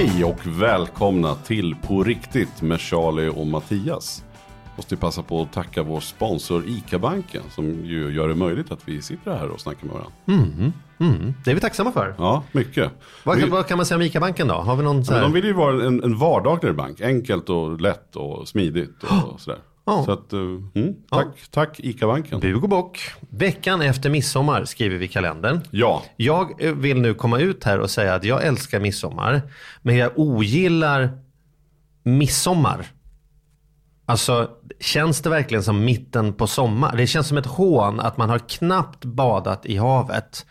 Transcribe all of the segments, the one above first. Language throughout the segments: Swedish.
Hej och välkomna till På riktigt med Charlie och Mattias. Måste passa på att tacka vår sponsor ICA-banken som ju gör det möjligt att vi sitter här och snackar med varandra. Mm, mm. Det är vi tacksamma för. Ja, mycket. Vad, vi, vad kan man säga om ICA-banken då? Har vi någon så ja, här... de vill ju vara en, en vardagligare bank. Enkelt och lätt och smidigt och sådär. Ja. Så att, uh, mm, tack, tack ICA-banken. Bug och bock. Veckan efter midsommar skriver vi kalendern. Ja, Jag eh, vill nu komma ut här och säga att jag älskar midsommar. Men jag ogillar midsommar. Alltså, känns det verkligen som mitten på sommar? Det känns som ett hån att man har knappt badat i havet.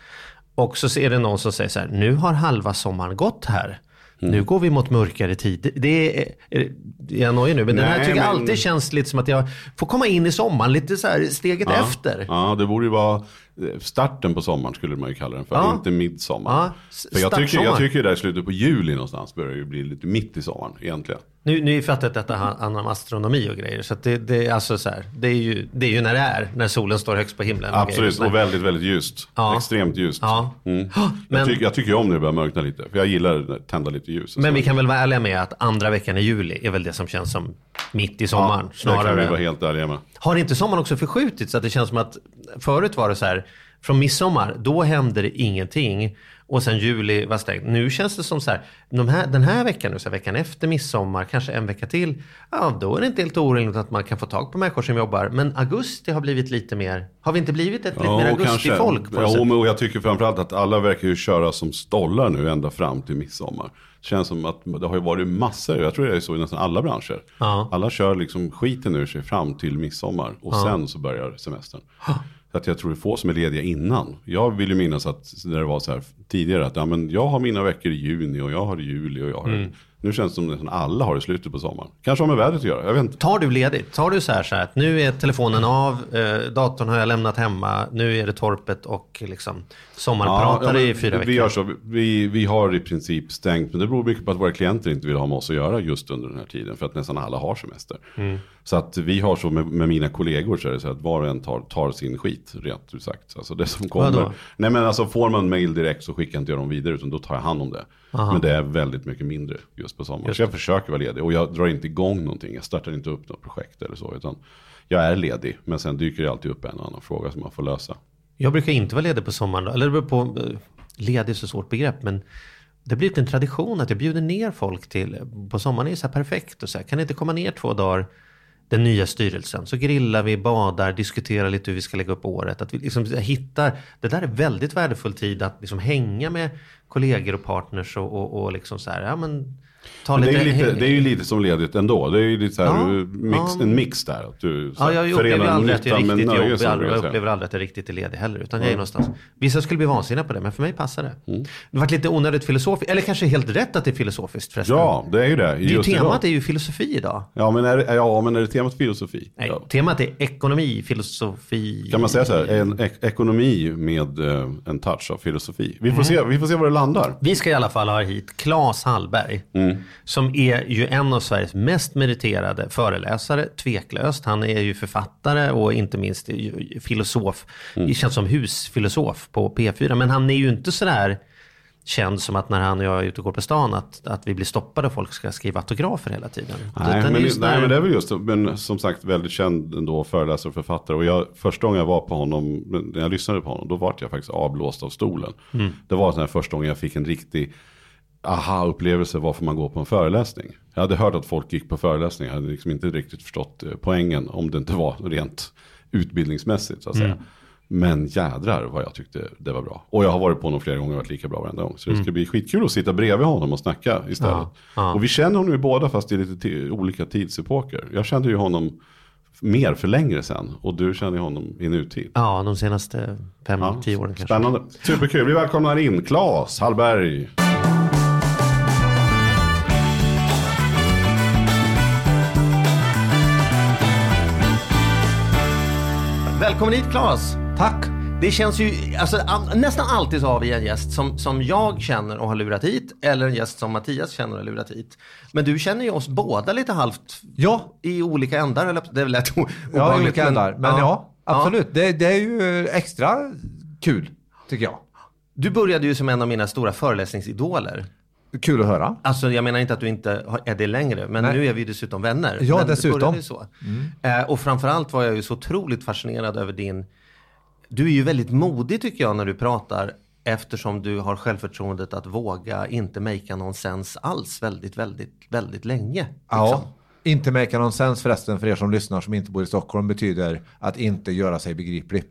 Och så är det någon som säger så här, nu har halva sommaren gått här. Nu går vi mot mörkare tid. Det är, är, jag nöjer nu, men den här Nej, tycker jag men- alltid känns lite som att jag får komma in i sommaren lite så här steget ja. efter. Ja, det borde ju vara eh, starten på sommaren skulle man ju kalla den för. Ja. Inte midsommar. Ja, För jag tycker, jag tycker där i slutet på juli någonstans börjar ju bli lite mitt i sommaren egentligen. Nu, nu fattar jag att detta handlar om astronomi och grejer. Så det, det, är alltså så här, det, är ju, det är ju när det är, när solen står högst på himlen. och. Absolut, där. och väldigt, väldigt ljust. Ja. Extremt ljust. Ja. Mm. Men- jag, tycker, jag tycker om när det börjar mörkna lite, för jag gillar att tända lite ljus. och Men vi kan väl vara ärliga med att andra veckan i juli är väl det som känns som mitt i sommaren. ja, det kan vi snarare. vara helt ärliga med. Har inte sommaren också förskjutits? Så att det känns som att förut var det så här, från midsommar, då hände det ingenting. Och sen juli var stängt. Nu känns det som så här, de här den här veckan, nu, så här, veckan efter midsommar, kanske en vecka till. Ja, då är det inte helt orimligt att man kan få tag på människor som jobbar. Men augusti har blivit lite mer, har vi inte blivit ett lite mer augustifolk? på Ja, och jag tycker framförallt att alla verkar ju köra som stollar nu ända fram till midsommar. Det känns som att det har ju varit massor, jag tror det är så i nästan alla branscher. Ja. Alla kör liksom skiten ur sig fram till midsommar och sen så börjar semestern. Så att jag tror det är få som är lediga innan. Jag vill ju minnas att när det var så här tidigare att ja, men jag har mina veckor i juni och jag har i juli och jag har Mm. Nu känns det som att alla har i slutet på sommaren. Kanske har med vädret att göra, jag vet inte. Tar du ledigt? Tar du så här, så här att nu är telefonen av, eh, datorn har jag lämnat hemma, nu är det torpet och liksom sommarpratare men i fyra veckor? vi, gör så, vi, vi har i princip stängt, men det beror mycket på att våra klienter inte vill ha med oss att göra just under den här tiden. För att nästan alla har semester. Mm. Så att vi har så med, med mina kollegor så är det så att var och en tar, tar sin skit, rent ut sagt. Alltså det som kommer. Vadå? Nej men alltså får man mail direkt så skickar inte jag dem vidare utan då tar jag hand om det. Men det är väldigt mycket mindre just på sommaren. Så jag försöker vara ledig och jag drar inte igång någonting. Jag startar inte upp något projekt eller så. Utan jag är ledig men sen dyker det alltid upp en och annan fråga som man får lösa. Jag brukar inte vara ledig på sommaren. Eller det beror på, eh, ledig är så svårt begrepp. Men det har blivit en tradition att jag bjuder ner folk till, på sommaren är det så här perfekt. Och så här, kan ni inte komma ner två dagar, den nya styrelsen. Så grillar vi, badar, diskuterar lite hur vi ska lägga upp året. Att vi liksom hittar, det där är väldigt värdefull tid att liksom hänga med kollegor och partners och, och, och liksom så här, ja men ta Men det, lite, är ju lite, det är ju lite som ledigt ändå. Det är ju lite så här, Ja, mix, ja. en mix där. Att du Ja, jag upplever aldrig att jag riktigt som Jag säga. upplever aldrig att jag riktigt är ledig heller. Utan jag är någonstans. Vissa skulle bli vansinniga på det, men för mig passar det. Mm. Det varit lite onödigt filosofiskt. Eller kanske helt rätt att det är filosofiskt förresten. Ja, det är ju det. det är Just temat idag. är ju filosofi idag. Ja men, är, ja, men är det temat filosofi? Nej, Ja. temat är ekonomi, filosofi. Kan man säga så här, en ek- ekonomi med eh, en touch av filosofi. Vi får, se, vi får se var det landar. Vi ska i alla fall ha hit Claes Hallberg. Mm. Som är ju en av Sveriges mest meriterade föreläsare, tveklöst. Han är ju författare och inte minst filosof. Mm. Känns som husfilosof på P4. Men han är ju inte sådär känd som att när han och jag är ute och går på stan att, att vi blir stoppade och folk ska skriva autografer hela tiden. Nej men, är ju nej men det är väl just Men som sagt väldigt känd ändå föreläsare och författare. Och jag, första gången jag var på honom, när jag lyssnade på honom, då var jag faktiskt avblåst av stolen. Mm. Det var den här första gången jag fick en riktig aha-upplevelse varför man går på en föreläsning. Jag hade hört att folk gick på föreläsningar, jag hade liksom inte riktigt förstått eh, poängen om det inte var rent utbildningsmässigt så att säga. Mm. Men jädrar vad jag tyckte det var bra. Och jag har varit på honom flera gånger och varit lika bra varenda gång. Så det ska bli skitkul att sitta bredvid honom och snacka istället. Mm. Ja, ja. Och vi känner honom ju båda fast i lite olika tidsepoker. Jag kände ju honom mer för längre sedan. Och du känner ju honom i nutid. Ja, de senaste fem, Ja, tio åren kanske. Spännande. Superkul. Vi välkomnar in Claes Hallberg. Välkommen hit Claes! Tack! Det känns ju, alltså, an- nästan alltid så har vi en gäst som, som jag känner och har lurat hit. Eller en gäst som Mattias känner och har lurat hit. Men du känner ju oss båda lite halvt Ja, i olika ändar. Eller, det är väl lätt o- ja obehagligt, olika ändar. Men ja, absolut. Det, det är ju extra kul, tycker jag. Du började ju som en av mina stora föreläsningsidoler. Kul att höra. Alltså jag menar inte att du inte är det längre, men Nej. nu är vi dessutom vänner. Ja, men dessutom. Så. Eh, och framförallt var jag ju så otroligt fascinerad över din... Du är ju väldigt modig tycker jag när du pratar eftersom du har självförtroendet att våga inte makea någon sens alls väldigt, väldigt, väldigt länge. liksom. Ja. Inte make någon sens förresten för er som lyssnar som inte bor i Stockholm betyder att inte göra sig begriplig.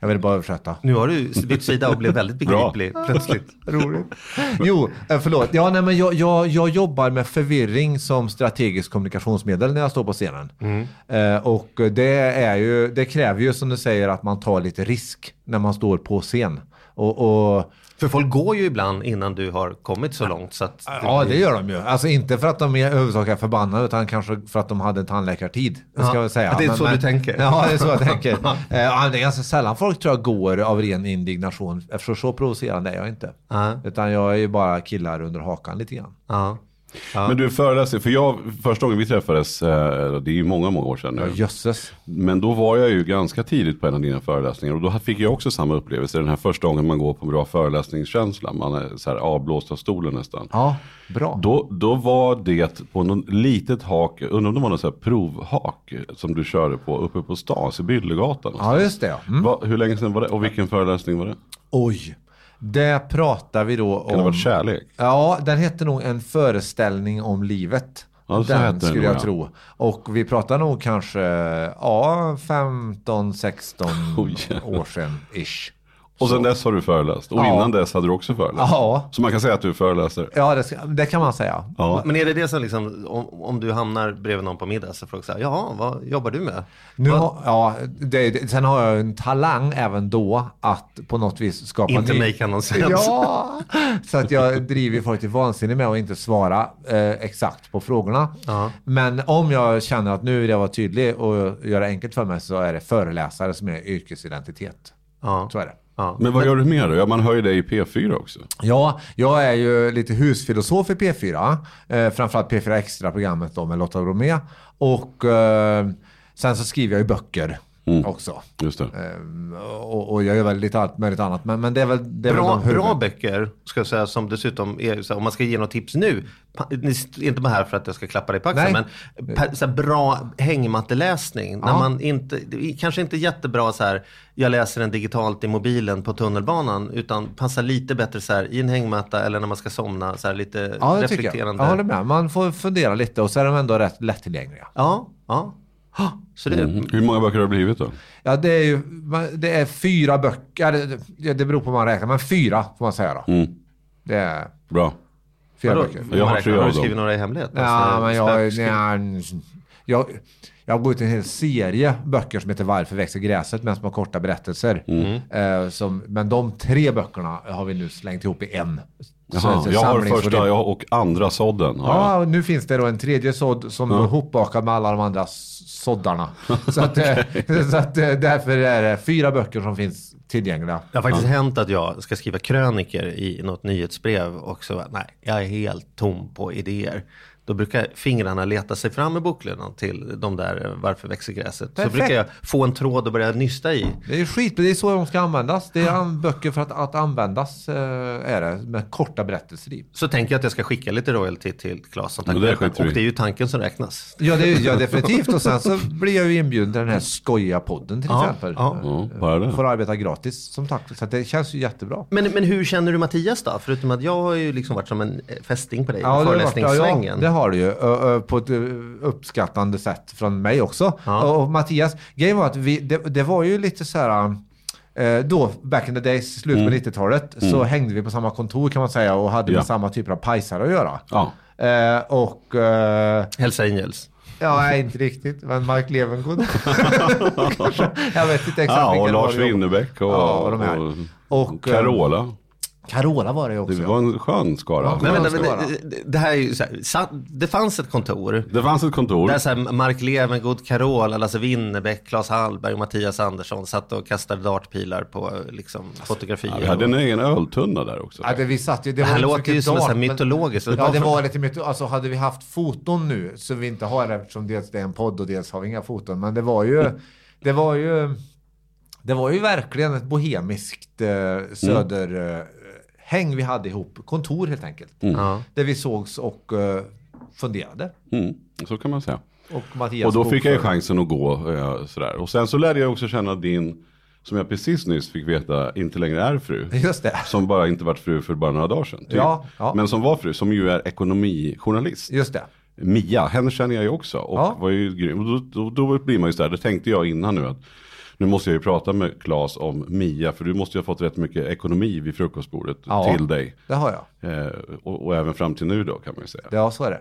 Jag vill bara översätta. Nu har du bytt sida och blev väldigt begriplig plötsligt. Roligt. Jo, eh, förlåt. Ja, nej, men jag, jag, jag jobbar med förvirring som strategiskt kommunikationsmedel när jag står på scenen. Eh, och det, är ju, det kräver ju som du säger att man tar lite risk när man står på scen. Och, och, För folk går ju ibland innan du har kommit så långt. Så att ja, det gör de ju. Alltså inte för att de är översaker förbannade utan kanske för att de hade en tandläkartid. Ska Ja. jag säga. Det är Men- så men, du tänker. Ja, det är så jag tänker. Eh, ja, det är ganska sällan folk tror jag går av ren indignation. Eftersom så provocerande är jag inte. Ja. Utan jag är ju bara killar under hakan lite grann. Ja. Ja. Men du föreläser, för jag, första gången vi träffades, eh, det är ju många, många år sedan nu. jösses. Men då var jag ju ganska tidigt på en av dina föreläsningar och då fick jag också samma upplevelse. Den här första gången man går på en bra föreläsningskänsla, man är så här avblåst av stolen nästan. Ja, bra. Då, då var det på något litet hak, undrar om det var något så här provhak som du körde på uppe på Stas i Byllegatan. Ja, just det. Mm. Va, hur länge sedan var det och vilken föreläsning var det? Oj. Det pratar vi då Kan det ha om. varit kärlek? Ja, den hette nog En föreställning om livet. Ja, den skulle jag ja. tro. Och vi pratar nog kanske ja, 15, 16 Oj. år sedan ish. Och sen dess har du föreläst. Och Ja. innan dess hade du också föreläst. Ja. Så man kan säga att du är föreläsare. Ja, det, det kan man säga. Ja. Men är det det som liksom, om, om du hamnar bredvid någon på middag så frågar jag ja, vad jobbar du med? Nu har, ja, det, det, sen har jag en talang även då att på något vis skapa Inte ny- make någon sens. Ja, så att jag driver folk till vansinne med att inte svara eh, exakt på frågorna. Ja. Men om jag känner att nu vill jag vara tydlig och göra enkelt för mig så är det föreläsare som är yrkesidentitet. Ja. Så är det. Ja. Men vad gör du mer då? Ja, man hör ju dig i P4 också. Ja, jag är ju lite husfilosof i P4. Eh, framförallt P4 Extra-programmet då med Lotta Bromé. Och eh, sen så skriver jag ju böcker också. Just det. Eh, och, och jag gör väl lite allt möjligt annat. Men, men det är väl, det är Bra, väl bra böcker, ska jag säga, som dessutom är, så här, om man ska ge något tips nu, pa- ni är inte bara här för att jag ska klappa dig på axeln, Nej. men per, så här, bra hängmatteläsning. När Ja. man inte, kanske inte jättebra så här, jag läser den digitalt i mobilen på tunnelbanan, utan passar lite bättre så här, i en hängmatta eller när man ska somna, så här, lite Ja, tycker jag. reflekterande. Jag håller med. Man får fundera lite och så är de ändå rätt lättillgängliga. Ja, ja. Så det, Mm. Hur många böcker har det blivit då? Ja, det är ju det är fyra böcker. Det, det, beror på hur man räknar, men fyra får man säga då. Mm. Det är Bra. fyra vadå? böcker. Jag har räknar- har du skrivit några i hemlighet? Ja, Alltså, men jag, nej, jag, jag har gått ut en hel serie böcker som heter Varför växer gräset med små korta berättelser. Mm. Eh, som, men de tre böckerna har vi nu slängt ihop i en. Så Jaha, jag har första jag, och andra sådden. Har. Ja, nu finns det då en tredje sådd som är ihopbakad med alla de andra såddarna. så att, eh, så att eh, därför är det fyra böcker som finns tillgängliga. Det har faktiskt hänt att jag ska skriva kröniker i något nyhetsbrev och så, nej, jag är helt tom på idéer. Då brukar fingrarna leta sig fram i bokhyllan till de där eh, Varför växer gräset? Perfekt. Så brukar jag få en tråd och börja nysta i. Det är ju skit, men det är så de ska användas. Det är böcker för att, att användas, eh, är det, med korta berättelser i. Så tänker jag att jag ska skicka lite royalty till Claes som tack Men det för detta. skiter vi Och i. det är ju tanken som räknas. Ja, det är, ja, definitivt. Och sen så blir jag ju inbjuden till den här skojiga podden till Ja, exempel. ja. Ja, bara det. Får arbeta gratis som tack. Så det känns ju jättebra. Men, men hur känner du Mattias då? Förutom att jag har ju liksom varit som en eh, fästing på dig i det har varit- föreläsningssvängen. Har du ju. På ett uppskattande sätt från mig också. Ja. Och Mattias, grejen var att vi, det, det var ju lite så här... eh, Då, back in the days, slutet på 90-talet, så hängde vi på samma kontor kan man säga och hade Ja. med samma typer av pajsar att göra. Ja. Eh, och... eh, Hälsa Angels. Ja, inte riktigt. Men Mark Levengood. Jag vet inte exakt Ja, och Lars. Winnerbäck och, Ja, och och, Och, eh, Carola. Carola var det också. Det var en skön skara. Ja. Men men vara. det, här är ju så här, det fanns ett kontor Det fanns ett kontor. Där så här Mark Levengood, Carola, Lasse Winnerbäck, Claes Hallberg och Mattias Andersson satt och kastade dartpilar på liksom, fotografier. Ja, vi hade och... en egen öltunna där också. Ja, det, vi satt ju, det Det här låter ju som dart, men- mytologiskt. Ja, det var lite mycket, alltså hade vi haft foton nu, så vi inte har det eftersom dels det är en podd och dels har vi inga foton. Men det var ju, det var ju, det var ju verkligen ett bohemiskt eh, söder eh, häng vi hade ihop, kontor helt enkelt. Ja. Där vi sågs och eh, funderade. Mm, så kan man säga. Och, Och då fick jag ju chansen att gå eh, sådär. Och sen så lärde jag också känna din, som jag precis nyss fick veta, inte längre är fru. Just det. Som bara inte varit fru för bara några dagar sedan. typ. Ja, ja. Men som var fru, som ju är ekonomijournalist. Just det. Mia, henne känner jag ju också. Och Ja. var ju grym. Och då, då, då blir man ju sådär, det tänkte jag innan nu att nu måste jag ju prata med Claes om Mia, för du måste ju ha fått rätt mycket ekonomi vid frukostbordet Ja. till dig. Det har jag. Eh, och, och även fram till nu då kan man ju säga. Ja, så är det.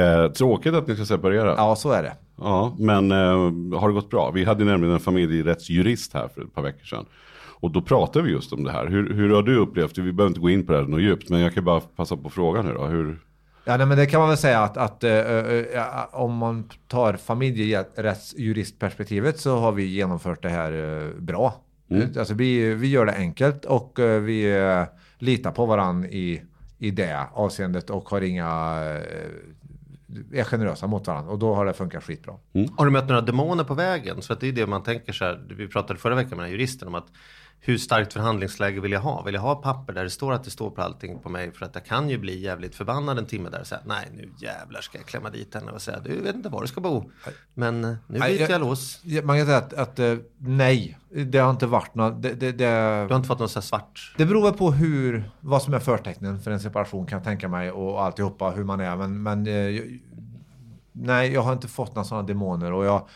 Eh, tråkigt att ni ska separera. Ja, så är det. Ja, men eh, har det gått bra? Vi hade nämligen en familjerättsjurist här för ett par veckor sedan. Och då pratade vi just om det här. Hur, hur har du upplevt det? Vi behöver inte gå in på det här något djupt, men jag kan bara passa på frågan nu då. Hur, Ja, nej, men det kan man väl säga att, att eh, eh, ja, om man tar familjerättsjuristperspektivet så har vi genomfört det här eh, bra. Alltså, vi, vi gör det enkelt och eh, vi eh, litar på varandra i, i det avseendet och har inga eh, är generösa mot varandra och då har det funkat skitbra. Har du mött några demoner på vägen? Så att det är det man tänker så här. Vi pratade förra veckan med den här juristen om att hur starkt förhandlingsläge vill jag ha? Vill jag ha papper där det står att det står på allting på mig? För att jag kan ju bli jävligt förbannad en timme där och säga nej nu jävlar ska jag klämma dit henne och säga du vet inte var du ska bo. Men eh, nu byter jag- jag lås. Man kan säga att, att eh, nej, det har inte varit något. Det, det, det, Du har inte fått någon så svart? Det beror väl på hur, vad som är förtecknen för en separation kan jag tänka mig och alltihopa hur man är. Men, men eh, nej, jag har inte fått några sådana demoner och jag,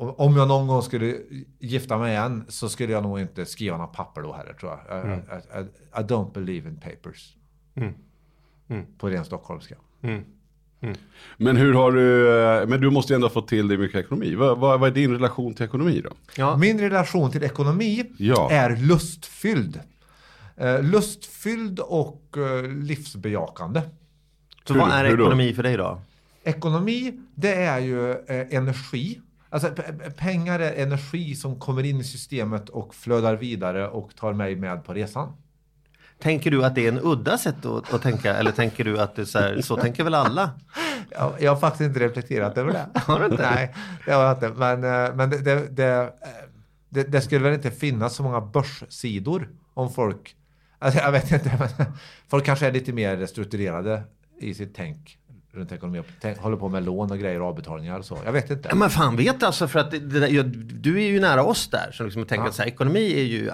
om jag någon gång skulle gifta mig igen så skulle jag nog inte skriva några papper då heller tror jag. I, I, I, I don't believe in papers. På ren stockholmska. men hur har du, men du måste ju ändå fått till dig mycket ekonomi. Vad, vad, vad är din relation till ekonomi då? Ja. Min relation till ekonomi Ja. är lustfylld. Eh, lustfylld och eh, livsbejakande. Så Hur- vad är ekonomi för dig då? Ekonomi, det är ju eh, energi. Alltså pengar är energi som kommer in i systemet och flödar vidare och tar mig med på resan. Tänker du att det är en udda sätt att, att tänka eller tänker du att det så, här, så tänker väl alla? Jag, jag har faktiskt inte reflekterat över det. Har du inte? Nej, det har jag inte. Men, eh, men det, det, det, eh, det, det skulle väl inte finnas så många börssidor om folk... Alltså jag vet inte, folk kanske är lite mer strukturerade i sitt tänk runt ekonomi. Tänk, håller på med lån och grejer och avbetalningar och så. Jag vet inte. Men fan vet alltså för att det, det du är ju nära oss där. Så liksom tänker Ja. så här, ekonomi är ju...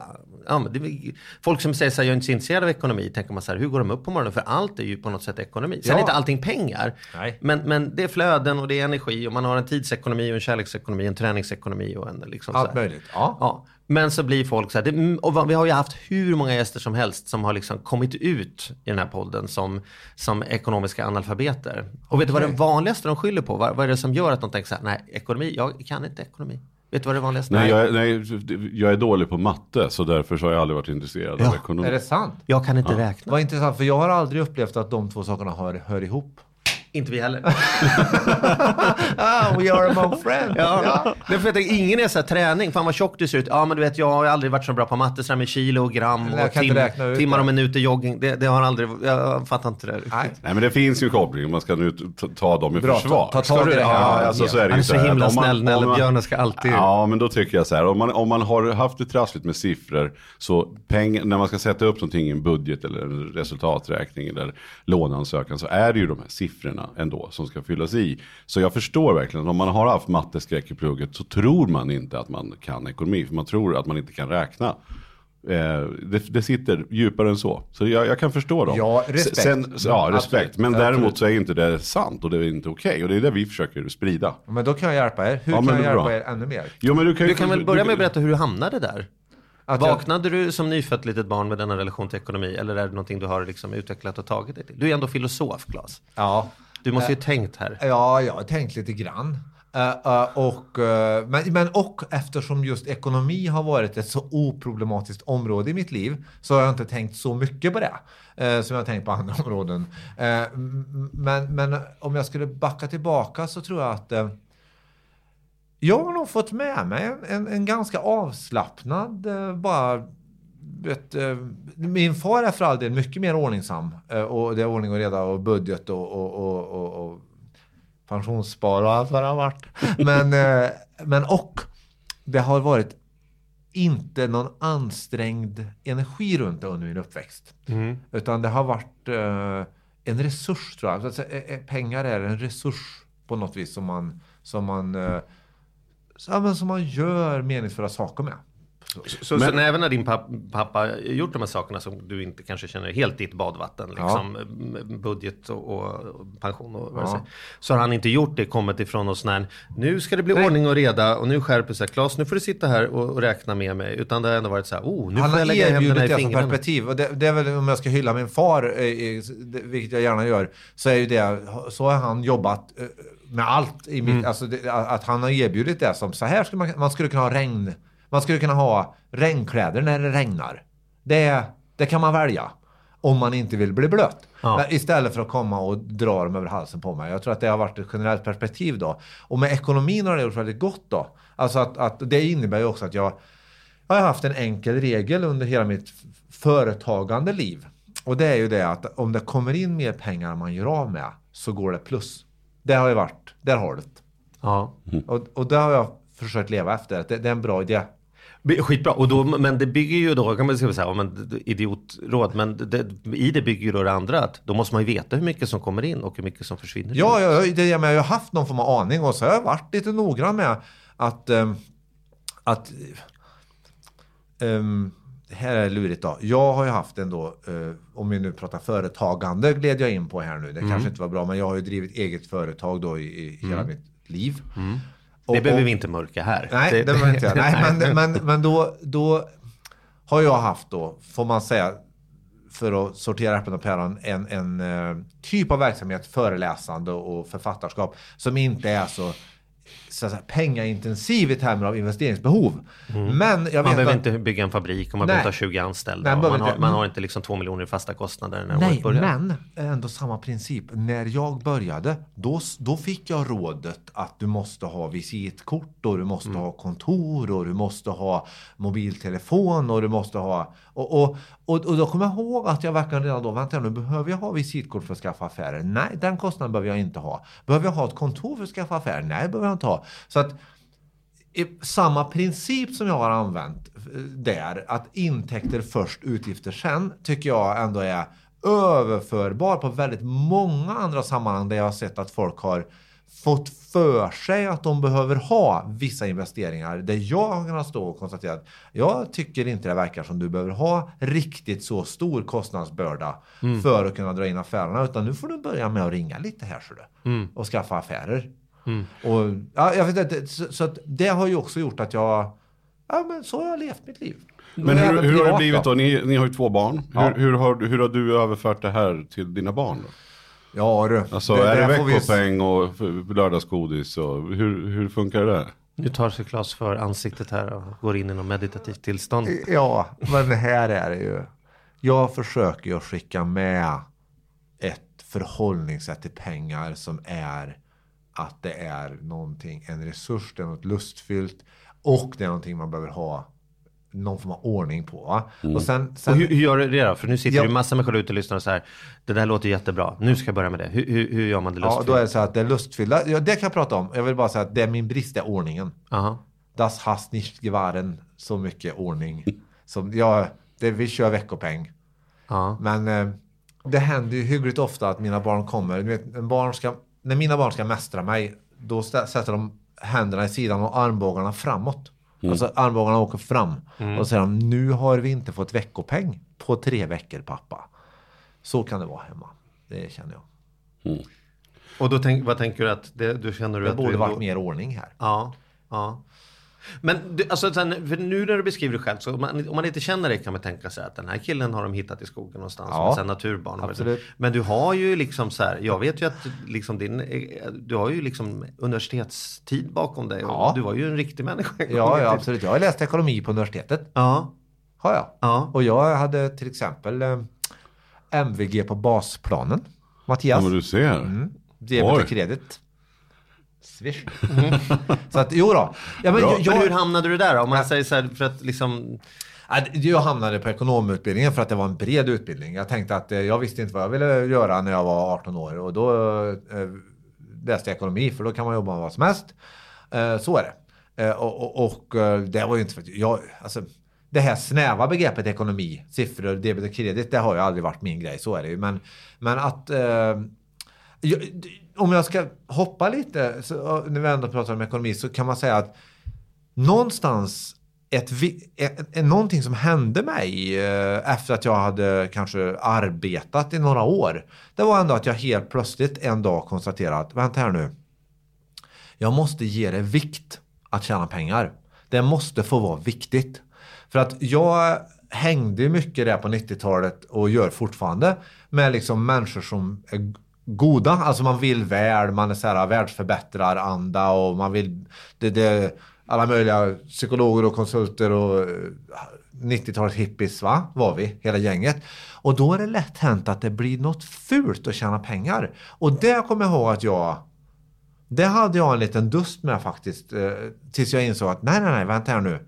Ja, det, folk som säger så här, jag är inte så intresserad av ekonomi. Tänker man så här, hur går de upp på morgonen? För allt är ju på något sätt ekonomi. Sen Ja. är inte allting pengar. Nej. Men, men det är flöden och det är energi och man har en tidsekonomi och en kärleksekonomi, en träningsekonomi och en liksom så Allt här. möjligt. Ja. Ja, men så blir folk så här, det, mm, och vi har ju haft hur många gäster som helst som har liksom kommit ut i den här podden som, som ekonomiska analfabeter. Och vet du vad det vanligaste de skyller på? Vad, vad är det som gör att de tänker så här, nej, ekonomi, jag kan inte ekonomi. Vet du vad det vanligaste Nej, är? jag, är- nej, jag är dålig på matte, så därför så har jag aldrig varit intresserad av ekonomi. Är det sant? Jag kan inte räkna. Vad intressant, för jag har aldrig upplevt att de två sakerna hör, hör ihop. Inte vi heller. Ah, we are among friends. Ja. Det är för att ingen är så här, träning, fan vad tjock du ser ut. Ja men du vet jag har aldrig varit så bra på matte, så här med kilo och gram och tim, timmar det. och minuter jogging. Det, det har aldrig, jag fattar inte det. riktigt. Nej. Nej men det finns ju koppling, man ska nu ta, ta dem i Bra, försvar. ta- ta tag i det här. Ja, alltså, så är det Han är så att himla man- snäll, om Nelle man- Björne ska alltid... Ja, men då tycker jag så här, om man, om man har haft det trassligt med siffror, så peng, när man ska sätta upp någonting i en budget eller en resultaträkning eller låneansökan, så är det ju de här siffrorna ändå som ska fyllas i. Så jag förstår verkligen, om man har haft matteskräck i plugget så tror man inte att man kan ekonomi, för man tror att man inte kan räkna. Eh, det, det sitter djupare än så. Så jag, jag kan förstå dem. Ja, respekt. Sen, ja, respekt. Absolut. Men Absolut. däremot så är inte det sant och det är inte okej. Och det är det vi försöker sprida. Men då kan jag hjälpa er. Hur Ja, men kan jag hjälpa bra. er ännu mer? Jo, men du kan, Du kan väl börja du- med att berätta hur du hamnade där? Att jag- Vaknade du som nyfött litet barn med denna relation till ekonomi eller är det någonting du har liksom utvecklat och tagit dig till? Du är ändå filosof, Claes. Ja. Du måste ju tänkt här. Ja, jag har tänkt lite grann. Eh, eh, och, eh, men, men och eftersom just ekonomi har varit ett så oproblematiskt område i mitt liv så har jag inte tänkt så mycket på det eh, som jag har tänkt på andra områden. Eh, men, men om jag skulle backa tillbaka så tror jag att eh, jag har nog fått med mig en, en, en ganska avslappnad, eh, bara vet, eh, min far är för all del mycket mer ordningsam. eh, Och det är ordning och reda och budget och, och, och, och, och pensionsspar och allt vad det har varit. Men, eh, men och det har varit inte någon ansträngd energi runt det under min uppväxt. Utan det har varit en resurs tror jag. Alltså, pengar är en resurs på något vis som man, som man, som man gör meningsfulla saker med. Så, men, så även när din pappa gjort de här sakerna som du inte kanske känner helt ditt badvatten, liksom ja. budget och, och, pension och vad ja. Så har han inte gjort det, kommit ifrån oss när nu ska det bli Nej. ordning och reda och nu skärper sig Klas, nu får du sitta här och, och, räkna med mig. Utan det har ändå varit så här, oh, nu han får jag lägga händerna i fingrarna. Han har perspektiv och det, det, är väl om jag ska hylla min far, vilket jag gärna gör, så är ju det, så har han jobbat eh, med allt i mitt, mm. alltså det, att han har erbjudit det som så här skulle man, man skulle kunna ha regn man skulle kunna ha regnkläder när det regnar. Det, det kan man välja. Om man inte vill bli blöt. Ja. Istället för att komma och dra dem över halsen på mig. Jag tror att det har varit ett generellt perspektiv då. Och med ekonomin har det gjort väldigt gott då. Alltså att, att det innebär ju också att jag, jag har haft en enkel regel under hela mitt företagande liv. Och det är ju det att om det kommer in mer pengar än man gör av med så går det plus. Det har ju varit, där har du det. Ja. Mm. Och, och det har jag försökt leva efter. Det, det är en bra idé. Skitbra, och då, men det bygger ju då, kan man säga, så men, idiotråd, men det, i det bygger ju då det andra att då måste man ju veta hur mycket som kommer in och hur mycket som försvinner. Ja, ja det, jag, jag har haft någon form av aning och så har jag varit lite noggrann med att, um, att um, här är lurigt då. Jag har ju haft ändå, uh, om vi nu pratar företagande gled jag in på här nu. Det mm. kanske inte var bra, men jag har ju drivit eget företag då i, i hela mm. mitt liv. Mm. Det och, behöver vi inte mörka här. Nej, det, det behöver inte jag. Nej, men, men, men då, då har jag haft då, får man säga, för att sortera äpplen och päron, en, en uh, typ av verksamhet, föreläsande och författarskap, som inte är så så säga, pengaintensiv i termer av investeringsbehov. Mm. Men man behöver att... inte bygga en fabrik och man behöver inte ha 20 anställda. Nej, man, har, man, har, inte liksom 2 miljoner i fasta kostnader när Nej, börjar. men ändå samma princip. När jag började, då, då fick jag rådet att du måste ha visitkort och du måste mm. ha kontor och du måste ha mobiltelefon och du måste ha... Och, och, och, och då kommer jag ihåg att jag verkligen redan då, vänta nu, behöver jag ha visitkort för att skaffa affärer? Nej, den kostnaden behöver jag inte ha. Behöver jag ha ett kontor för att skaffa affärer? Nej, behöver jag inte ha. Så att samma princip som jag har använt eh, där, att intäkter först, utgifter sen, tycker jag ändå är överförbar på väldigt många andra sammanhang där jag har sett att folk har fått för sig att de behöver ha vissa investeringar. Där jag har kunnat stå och konstatera att jag tycker inte det verkar som du behöver ha riktigt så stor kostnadsbörda mm. för att kunna dra in affärerna. Utan nu får du börja med att ringa lite här så du, mm. och skaffa affärer. Mm. Och, ja, jag vet inte, så, så det har ju också gjort att jag, ja men så har jag levt mitt liv. Men hur, hur har det blivit då? Ni, ni har ju två barn. Ja. Hur, hur, har, hur har du överfört det här till dina barn? Då? Ja du. Alltså det, är det veckopeng vi... och lördagsgodis och hur, hur funkar det? Nu tar sig Claes för ansiktet här och går in i något meditativt tillstånd. Ja, men här är det ju. Jag försöker ju skicka med ett förhållningssätt till pengar som är att det är någonting, en resurs, det är något lustfyllt och det är någonting man behöver ha någon form av ordning på. Mm. Och, sen, sen... och hur, hur, gör du det då? För nu sitter ja. ju massa människor ute och lyssnar och så här. Det där låter jättebra. Nu ska jag börja med det. Hur, hur, hur gör man det lustfyllt? Ja, då är det så att det är lustfyllda. Ja, det kan jag prata om. Jag vill bara säga att det är min brist, är ordningen. Aha. Das hast nicht gewaren. Så mycket ordning. Som, ja, det, vi kör veckopeng. Aha. Men eh, det händer ju hyggligt ofta att mina barn kommer. Du vet, en barn ska när mina barn ska mästra mig, då sätter de händerna i sidan och armbågarna framåt. Mm. Alltså armbågarna åker fram. Mm. Och säger de, nu har vi inte fått veckopeng på tre veckor pappa. Så kan det vara hemma. Det känner jag. Mm. Och då tänk, vad tänker du att det, du känner du det att borde du varit då... mer ordning här. Ja, ja. Men du, alltså, sen, för nu när du beskriver det själv, så om man, om man inte känner det kan man tänka sig att den här killen har de hittat i skogen någonstans. Ja, som naturbarn. Absolut. Men du har ju liksom så här, jag vet ju att liksom din, du har ju liksom universitetstid bakom dig. Och ja. Du var ju en riktig människa. Ja, ja, absolut. Jag har läst ekonomi på universitetet. Ja. Har jag. Ja. Och jag hade till exempel eh, MVG på basplanen. Mattias. Ja, men du ser. Mm. Debet kredit. Swish. Mm. så att, jo då. Ja, men, jag, men hur hamnade du där då? Om man ja. säger så här, för att liksom... Jag hamnade på ekonomutbildningen för att det var en bred utbildning. Jag tänkte att eh, jag visste inte vad jag ville göra när jag var 18 år och då eh, läste jag ekonomi för då kan man jobba med vad som helst. Eh, så är det. Och, och, och, det var ju inte för att jag, alltså, det här snäva begreppet ekonomi, siffror, debet och kredit, det har ju aldrig varit min grej, så är det ju. Men, men att eh, om jag ska hoppa lite, så, när vi ändå pratar om ekonomi, så kan man säga att någonstans ett, ett, ett, någonting som hände mig eh, efter att jag hade kanske arbetat i några år. Det var ändå att jag helt plötsligt en dag konstaterade att vänta här nu. Jag måste ge det vikt att tjäna pengar. Det måste få vara viktigt. För att jag hängde mycket där på 90-talet och gör fortfarande med liksom människor som är goda. Alltså man vill väl, man är så här världsförbättraranda och man vill det, det, alla möjliga psykologer och konsulter och eh, 90-talets hippies va? var vi, hela gänget. Och då är det lätt hänt att det blir något fult att tjäna pengar. Och det kommer jag ihåg att jag det hade jag en liten dust med faktiskt. Eh, tills jag insåg att nej, nej, nej, vänta här nu.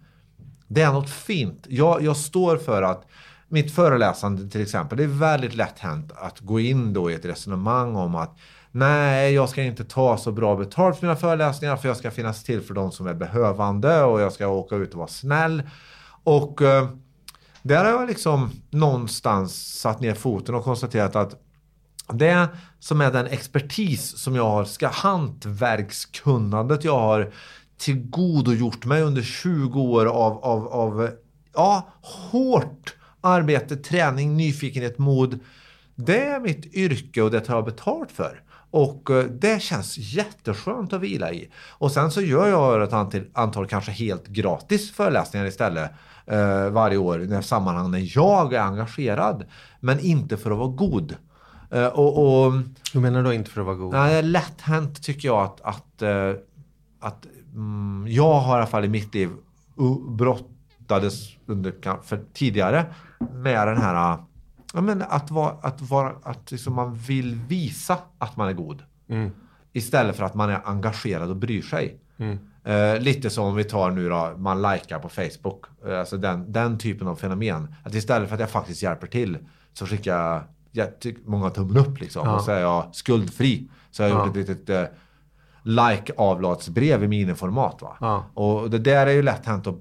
Det är något fint. Jag, jag står för att mitt föreläsande till exempel, det är väldigt lätt hänt att gå in då i ett resonemang om att nej, jag ska inte ta så bra betalt för mina föreläsningar för jag ska finnas till för de som är behövande och jag ska åka ut och vara snäll. Och eh, där har jag liksom någonstans satt ner foten och konstaterat att det som är den expertis som jag har, ska hantverkskunnandet jag har tillgodogjort mig under 20 år av, av, av ja, hårt arbete, träning, nyfikenhet, mod. Det är mitt yrke och det tar jag betalt för. Och eh, det känns jätteskönt att vila i. Och sen så gör jag ett antal, antal kanske helt gratis föreläsningar istället eh, varje år i sammanhang när jag är engagerad. Men inte för att vara god. Eh, och, och, Hur menar du inte för att vara god? Nej, det är lätt hänt tycker jag att, att, eh, att mm, jag har i alla fall i mitt liv brottades under, för tidigare med den här ja, men att, vara, att, vara, att liksom man vill visa att man är god. Mm. Istället för att man är engagerad och bryr sig. Mm. Uh, lite som om vi tar nu då, man likar på Facebook. Uh, alltså den, den typen av fenomen. Att istället för att jag faktiskt hjälper till så skickar jag många tummen upp liksom. Ja. Och så är jag skuldfri. Så jag har ja. gjort ett litet uh, like-avlatsbrev i miniformat. Va? Ja. Och det där är ju lätt hänt att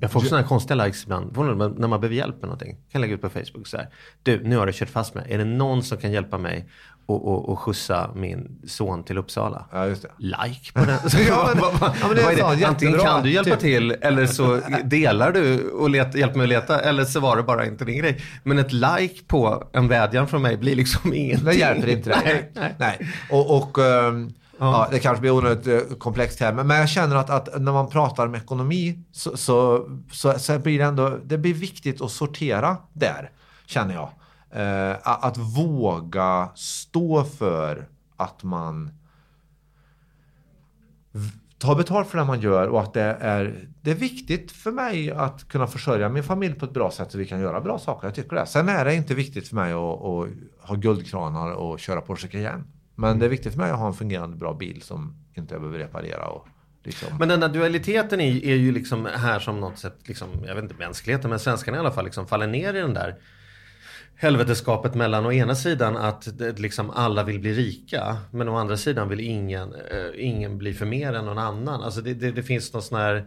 jag får sådana konstiga likes ibland. När man behöver hjälp med någonting. Jag kan lägga ut på Facebook så här. Du, nu har du kört fast mig. Är det någon som kan hjälpa mig och, och, och skjutsa min son till Uppsala? Ja, just det. Like på den. ja, men, ja, men det är, det? Antingen kan du hjälpa typ. till eller så delar du och hjälper mig att leta. Eller så var det bara inte din grej. Men ett like på en vädjan från mig blir liksom ingenting. Det hjälper inte dig. Nej. nej. nej. Och, och um, Ja. det kanske blir onödigt eh, komplext här, men jag känner att, att när man pratar om ekonomi så, så, så, så, blir det ändå det blir viktigt att sortera där, känner jag. Eh, att våga stå för att man tar betalt för det man gör och att det är, det är viktigt för mig att kunna försörja min familj på ett bra sätt så vi kan göra bra saker. Jag tycker det. Sen är det inte viktigt för mig att, att ha guldkranar och köra Porsche igen. Men det är viktigt för mig att ha en fungerande bra bil som inte jag behöver reparera. Och liksom... Men den där dualiteten är, är ju liksom här som något sätt, liksom, jag vet inte mänskligheten, men svenskarna i alla fall liksom faller ner i den där helveteskapet mellan å ena sidan att liksom alla vill bli rika men å andra sidan vill ingen, äh, ingen bli för mer än någon annan. Alltså det, det, det finns någon sån här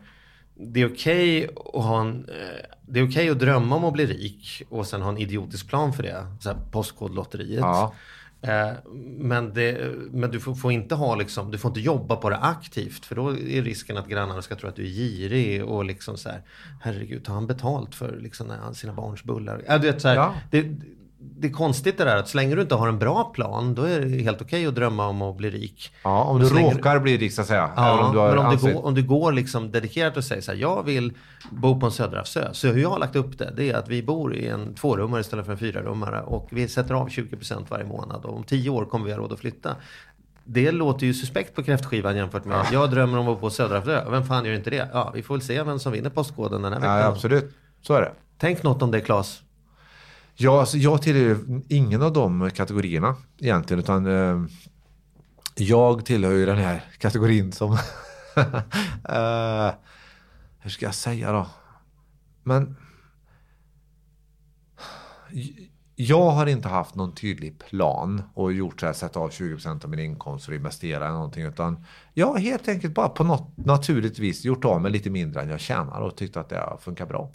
det är okej okay att ha en, eh, det är okej okay att drömma om att bli rik och sen ha en idiotisk plan för det. Så här Postkodlotteriet. Ja. Eh, men, det, men du får, får, inte ha liksom, du får inte jobba på det aktivt för då är risken att grannarna ska tro att du är girig och liksom så här, herregud, tar han betalt för liksom sina barns bullar? Ja, du vet, så här, ja. det, det är konstigt det där att så länge du inte har en bra plan då är det helt okej okay att drömma om att bli rik. Ja, om du råkar bli rik så att säga. Ja, om men om, ansett... du går, om du går liksom dedikerat och säger så här, jag vill bo på en söderhavsö. Så hur jag har lagt upp det, det är att vi bor i en tvårummare istället för en fyrarummare och vi sätter av 20% varje månad och om tio år kommer vi ha råd att flytta. Det låter ju suspekt på kräftskivan jämfört med ja. jag drömmer om att bo på Söderhavsö. Vem fan gör inte det? Ja, vi får väl se vem som vinner Postkoden den här veckan. Ja, absolut. Så är det. Tänk något om det Claes. Ja, alltså jag tillhör ingen av de kategorierna egentligen. Utan eh, jag tillhör ju den här kategorin som... eh, hur ska jag säga då? Men... jag har inte haft någon tydlig plan och gjort så här, sätta av 20% av min inkomst och investera i någonting. Utan jag har helt enkelt bara på något naturligt vis gjort av med lite mindre än jag tjänar och tyckt att det har funkat bra.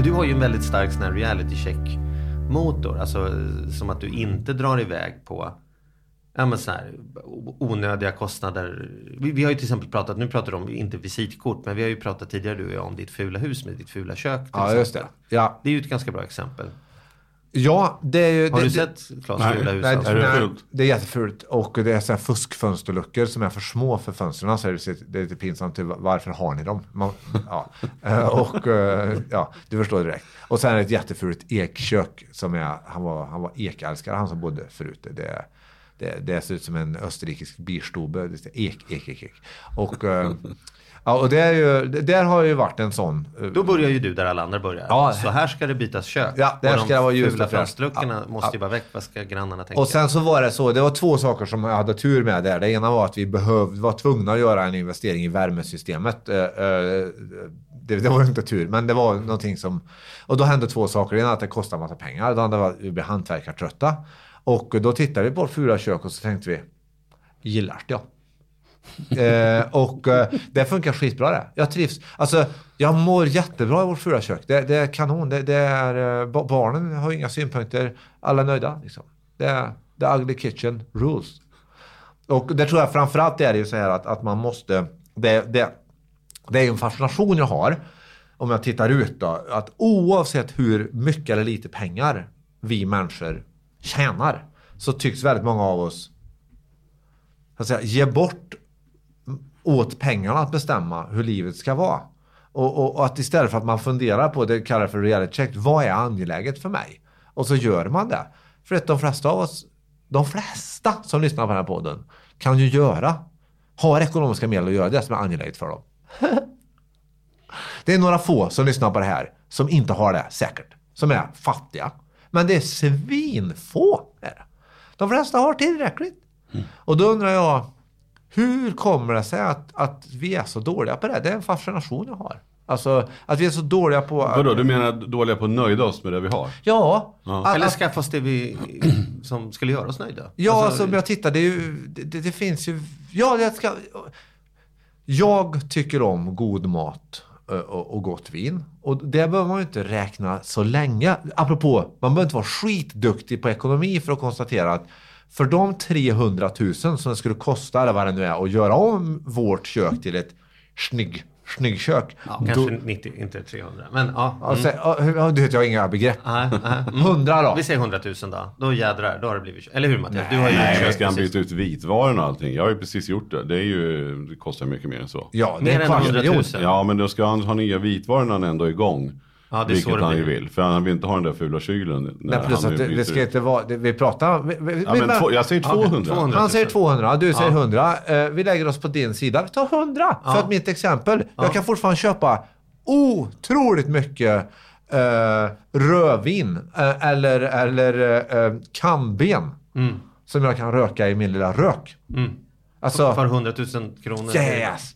Men du har ju en väldigt stark sån här reality check motor. Alltså som att du inte drar iväg på ja, men så här, onödiga kostnader. Vi, vi, har ju till exempel pratat, nu pratar du om inte visitkort, men vi har ju pratat tidigare du och jag om ditt fula hus med ditt fula kök. Ja, exempel. just det. Ja. Det är ju ett ganska bra exempel. Ja, det är ju... Har det, du sett Klas fula hus? Nej, alltså? är det fult? det är jättefult. Och det är så här fuskfönsterluckor som är för små för fönstren. Så är det, det är lite pinsamt. Varför har ni dem? Man, ja. Eh, och eh, ja, du förstår direkt. Och sen är det ett jättefult ekkök som är... Han var, han var ekälskare, han som bodde förut. Det, det, det ser ut som en österrikisk bierstube. Ek, ek, ek, ek. Och... Ja, och det är ju, där har ju varit en sån. eh, Då börjar ju du där alla andra börjar. Ja. Så här ska det bytas kök. Ja, där och ska det vara ljust fula fönsterluckorna Ja, måste ju vara väck. Vad ska grannarna tänka? Och sen så var det så, det var två saker som jag hade tur med där. Det ena var att vi behövde, var tvungna att göra en investering i värmesystemet. Eh, eh, Det, det var inte tur, men det var någonting som... Och då hände två saker. Det ena att det kostade en massa pengar. Det andra var att vi blev hantverkartrötta. Och då tittade vi på vårt fula kök och så tänkte vi, gillar det ja eh, och eh, det funkar skitbra det. Jag trivs. Alltså, jag mår jättebra i vårt fula kök. Det, det är kanon. Det, det är, eh, barnen har inga synpunkter. Alla är nöjda. Liksom. Det är the ugly kitchen rules. Och det tror jag framförallt är det ju så här att, att man måste... Det, det, det är ju en fascination jag har. Om jag tittar ut då. Att oavsett hur mycket eller lite pengar vi människor tjänar. Så tycks väldigt många av oss så att säga, ge bort åt pengarna att bestämma hur livet ska vara. Och, och, och att istället för att man funderar på det kallar för reality check. Vad är angeläget för mig? Och så gör man det. För att de flesta av oss, de flesta som lyssnar på den här podden kan ju göra, har ekonomiska medel att göra det som är angeläget för dem. Det är några få som lyssnar på det här som inte har det säkert. Som är fattiga. Men det är svinfå. Är det. De flesta har tillräckligt. Och då undrar jag, hur kommer det sig att, att vi är så dåliga på det? Det är en fascination jag har. Alltså att vi är så dåliga på... Vadå, du menar dåliga på att nöjda oss med det vi har? Ja. Ja. Att, Eller skaffa oss det vi, som skulle göra oss nöjda. ja, Alltså, som jag tittar, det, är ju, det, det, finns ju... Ja, jag ska... Jag tycker om god mat och, och gott vin. Och det behöver man ju inte räkna så länge. Apropå, man behöver inte vara skitduktig på ekonomi för att konstatera att för de 300 000 som det skulle kosta, eller vad det nu är, att göra om vårt kök till ett snygg, snygg kök. Ja, kanske 90, inte 300. Men ja. Mm. Alltså, ja, hur- du vet, jag har inga begrepp. Nej, nej. Mm. 100 då? Vi säger 100 000 då. Då jädrar, då har det blivit Eller hur Mattias? Du har ju Nej, gjort men ska han byta ut vitvarorna och allting? Jag har ju precis gjort det. Det, är ju, det kostar mycket mer än så. Ja, det Mer är än en kvarts 100 000. miljon. Ja, men då ska han ha nya vitvaror när han ändå är igång. Ja, vilket han ju vill. För han vill inte ha den där fula kylen. Nej, plus att det, det ska inte vara... Det, vi pratar... Vi, vi, Ja, vi- men två, jag säger 200. 200. Han säger 200, du säger Ja. 100. Eh, vi lägger oss på din sida. Vi tar 100 för att mitt exempel. Jag kan fortfarande köpa otroligt mycket eh, rödvin eh, eller, eller eh, kamben som jag kan röka i min lilla rök. Mm. Alltså, För 100 000 kronor. yes!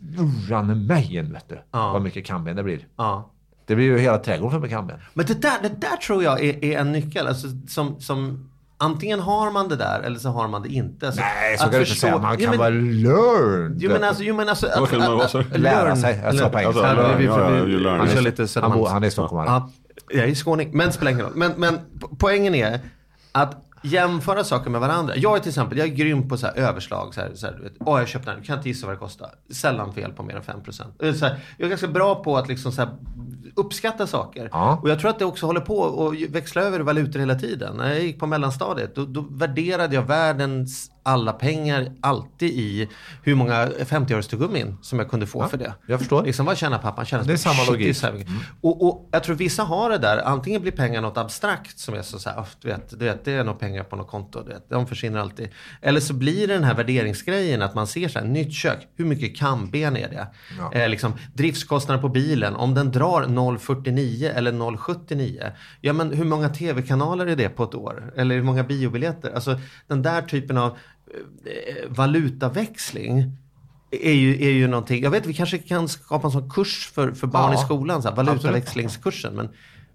Ranne mejen vet du. Ja. Vad mycket kamben det blir. Ja. Det blir ju hela trädgården med kamben. Men det där, det där tror jag är, är en nyckel. Alltså, som, som, antingen har man det där eller så har man det inte. Alltså, Nej, så kan du inte säga. Man kan men- vara learned. Jo men alltså, jo, men alltså Vad kan man vara så? Lära sig. Jag sa på engelska. Alltså, Ja, vi- vi- vi- Han är- lite Han, bor, han är stockholmare. Ja, jag är skåning, men spelar ingen roll. Men, men po- poängen är att jämföra saker med varandra. Jag är till exempel, jag är grym på så här överslag. Så här, så här, du vet, Åh, jag köpte den, kan inte gissa vad det kostar. Sällan fel på mer än 5%. Eh, Så här, jag är ganska bra på att liksom så här, uppskatta saker. Ja. Och jag tror att det också håller på att växla över valutor hela tiden. När jag gick på mellanstadiet, då, då värderade jag världens alla pengar alltid i hur många 50-örestugummin som jag kunde få Ja, för det. jag förstår. Liksom, vad tjänar pappan? Tjänar Det är samma logik. Mm. och, och jag tror vissa har det där. Antingen blir pengar något abstrakt som är så, så här, "Ah, du, vet, du vet, det är nog pengar på något konto. Du vet, de försvinner alltid. Eller så blir det den här värderingsgrejen att man ser så här, nytt kök, hur mycket kamben är det? Ja. Eh, liksom, driftskostnader på bilen, om den drar 0,49 eller 0,79. Ja men hur många tv-kanaler är det på ett år? Eller hur många biobiljetter? Alltså den där typen av valutaväxling är ju, är ju någonting, jag vet vi kanske kan skapa en sån kurs för, för barn Ja, i skolan, så här, valutaväxlingskursen. Men,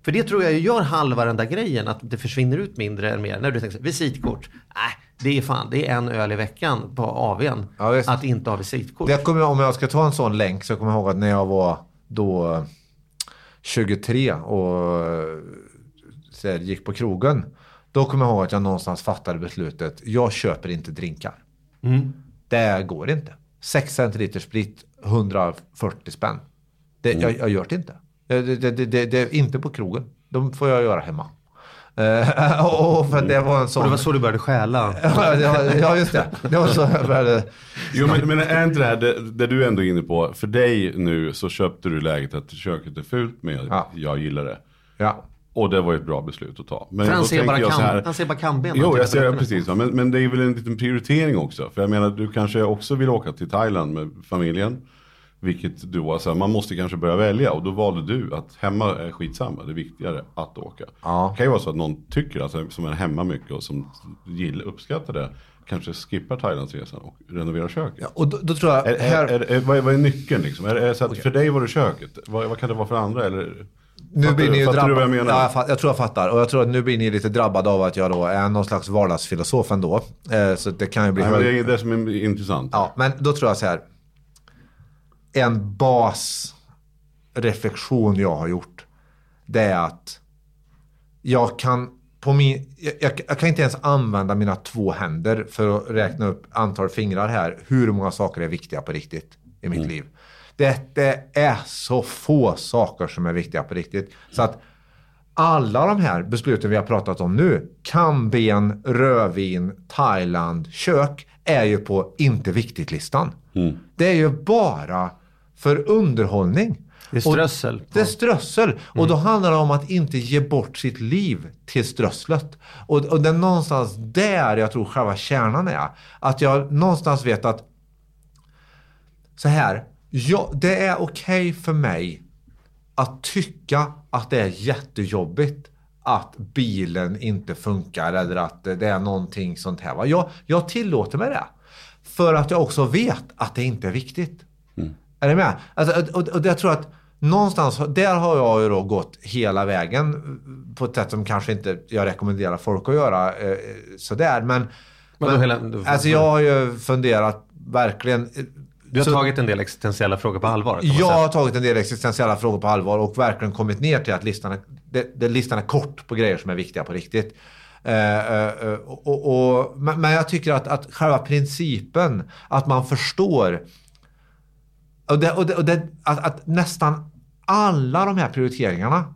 för det tror jag gör halva den där grejen, att det försvinner ut mindre än mer. När du tänker så visitkort, nej det är fan, det är en öl i veckan på AWn Ja, att inte ha visitkort. Det kommer, om jag ska ta en sån länk så kommer jag ihåg att när jag var då eh, 23 och eh, så här, gick på krogen. Då kommer jag ihåg att jag någonstans fattade beslutet. Jag köper inte drinkar. Det går inte. 6 centiliter sprit, 140 spänn. Det, jag, jag gör det inte. Det, det, det, det, det är inte på krogen. De får jag göra hemma. Eh, och för det var en sån... Och det var så du började stjäla. ja, just det. Det var så jag började... Jo men, men är inte det här det, det du ändå är inne på, för dig nu så köpte du läget att köket är fult men jag, Ja. jag gillar det. Ja. Och det var ju ett bra beslut att ta. Men För han ser, bara jag så här- han ser bara kamben. Jo, jag ser precis. Men, men det är väl en liten prioritering också. För jag menar, du kanske också vill åka till Thailand med familjen. Vilket du var så här, man måste kanske börja välja. Och då valde du att hemma är skitsamma, det är viktigare att åka. Ja. Det kan ju vara så att någon tycker, alltså, som är hemma mycket och som gillar, uppskattar det. Kanske skippar Thailandsresan och renoverar köket. Och då, då tror jag... Är, här, är, är, vad, är, vad är nyckeln liksom? Är, är så att för dig var det köket? Vad, vad kan det vara för andra? Eller, nu blir ni ju fattar du vad drabbade. jag menar? Ja, jag, fatt, jag tror jag fattar. Och jag tror att nu blir ni lite drabbade av att jag då är någon slags vardagsfilosof ändå. Eh, så det kan ju bli... Nej, hög- det är det som är intressant. Ja, men då tror jag så här. En basreflektion jag har gjort. Det är att jag kan på min, jag, jag, jag kan inte ens använda mina två händer för att räkna upp antal fingrar här. Hur många saker är viktiga på riktigt i mitt liv. Det, det är så få saker som är viktiga på riktigt. Så att alla de här besluten vi har pratat om nu, kamben, rödvin, Thailand, kök, är ju på inte viktigt-listan. Det är ju bara för underhållning. Det är Och strössel. Det är strössel. Och då handlar det om att inte ge bort sitt liv till strösslet. Och, och det är någonstans där jag tror själva kärnan är. Att jag någonstans vet att så här, ja, det är okej för mig att tycka att det är jättejobbigt att bilen inte funkar eller att det är någonting sånt här. Jag, jag tillåter mig det. För att jag också vet att det inte är viktigt. Är ni med? Alltså, och, och jag tror att någonstans, där har jag ju då gått hela vägen på ett sätt som kanske inte jag rekommenderar folk att göra eh, sådär. Men, Men då hela- alltså jag har ju funderat verkligen. Du har så- tagit en del existentiella frågor på allvar. jag säga. har tagit en del existentiella frågor på allvar och verkligen kommit ner till att listan är, det, det, listan är kort på grejer som är viktiga på riktigt. Eh, eh, och, och, men, jag tycker att, att själva principen, att man förstår och det, och det, och det, att, att nästan alla de här prioriteringarna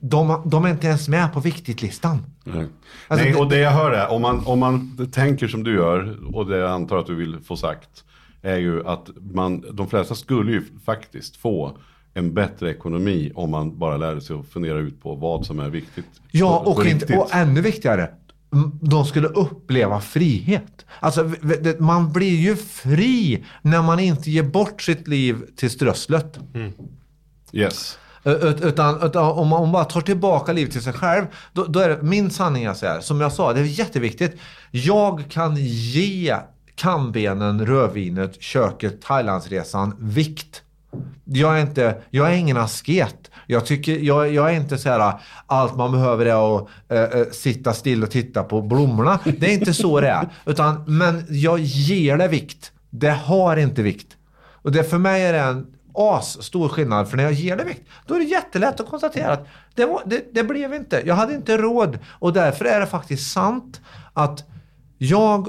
de, de är inte ens med på viktigt-listan. Nej. Alltså, Nej, och det jag hör är, om man, om man tänker som du gör, och det jag antar att du vill få sagt, är ju att man, de flesta skulle ju faktiskt få en bättre ekonomi om man bara lärde sig att fundera ut på vad som är viktigt. Ja, på, på och, inte, och ännu viktigare, de skulle uppleva frihet. Alltså, man blir ju fri när man inte ger bort sitt liv till strösslet. Yes. Ö- Ut, utan, utan om man bara tar tillbaka livet till sig själv, då, då är det min sanning så här, som jag sa, det är jätteviktigt. Jag kan ge kambenen, rödvinet, köket, Thailandsresan vikt. Jag är, inte, jag är ingen asket. Jag, tycker, jag, jag är inte så här, allt man behöver är att äh, sitta still och titta på blommorna. Det är inte så det är. Utan, men jag ger det vikt. Det har inte vikt. Och det för mig är det en as stor skillnad. För när jag ger det vikt, då är det jättelätt att konstatera att det, var, det, det blev inte. Jag hade inte råd. Och därför är det faktiskt sant att jag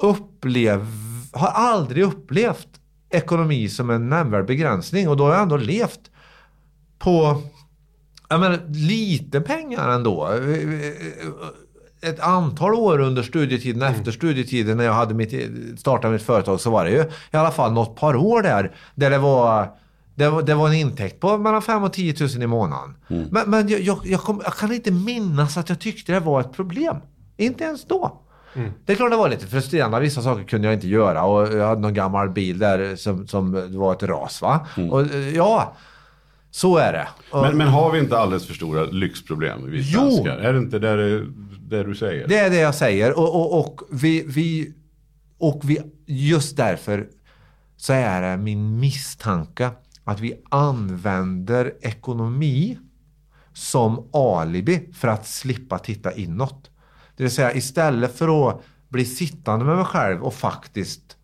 upplev, har aldrig upplevt ekonomi som en nämnvärd begränsning. Och då har jag ändå levt på jag menar, lite pengar ändå. Ett antal år under studietiden, efter studietiden när jag hade mitt, startade mitt företag så var det ju i alla fall något par år där, där det var det var, det var en intäkt på mellan 5 och 10 000 i månaden. Men, men jag, jag, jag, kom, jag kan inte minnas att jag tyckte det var ett problem. Inte ens då. Det är klart det var lite frustrerande. Vissa saker kunde jag inte göra och jag hade någon gammal bil där som, som var ett ras. Va? Och, eh, ja, så är det. Men, men har vi inte alldeles för stora lyxproblem, vi Jo. svenskar? Är det inte det, det du säger? Det är det jag säger. Och, och, och, vi, vi, och vi, just därför så är det min misstanke att vi använder ekonomi som alibi för att slippa titta inåt. Det vill säga istället för att bli sittande med mig själv och faktiskt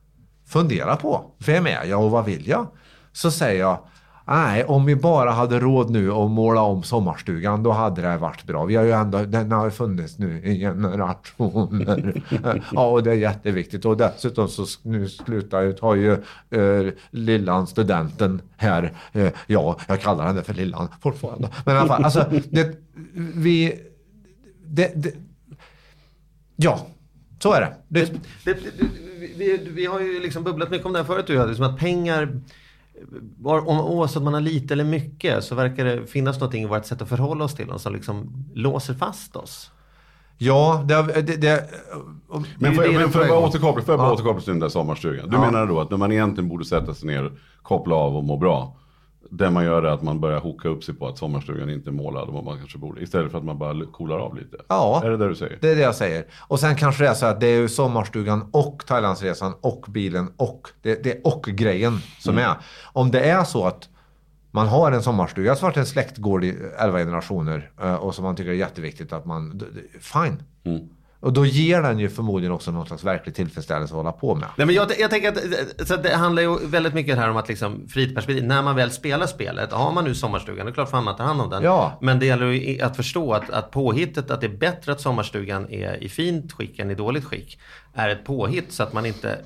fundera på vem är jag och vad vill jag? Så säger jag Nej, om vi bara hade råd nu att måla om sommarstugan, då hade det varit bra. Vi har ju ändå, den har ju funnits nu i generationer. ja, och det är jätteviktigt. Och dessutom så nu slutar ju, tar ju eh, Lillan studenten här. Eh, ja, jag kallar henne för Lillan fortfarande. Men i alla fall, alltså, det, vi... Det, det, ja, så är det. det, det vi, vi, har ju liksom bubblat mycket om det här förut. Du, som att pengar om, oavsett om man har lite eller mycket så verkar det finnas någonting i vårt sätt att förhålla oss till dem som liksom låser fast oss. Ja, det... det, det men får, men jag bara återkoppla, får jag bara ja. återkoppla till den där sommarstugan? Du ja. menar då att när man egentligen borde sätta sig ner, koppla av och må bra, det man gör är att man börjar hoka upp sig på att sommarstugan inte är målad och man kanske borde. Istället för att man bara coolar av lite. Ja, är det det du säger? det är det jag säger. Och sen kanske det är så att det är sommarstugan och Thailandsresan och bilen och det, det är och-grejen som mm. är. Om det är så att man har en sommarstuga som varit en släktgård i elva generationer eh, och som man tycker är jätteviktigt att man... Fine. Mm. Och då ger den ju förmodligen också någon slags verklig tillfredsställelse att hålla på med. Nej, men jag, jag tänker att så det handlar ju väldigt mycket här om att liksom, friperspektiv. När man väl spelar spelet, har man nu sommarstugan, det är klart fan man tar hand om den. Ja. Men det gäller ju att förstå att, att påhittet att det är bättre att sommarstugan är i fint skick än i dåligt skick. Är ett påhitt så att man inte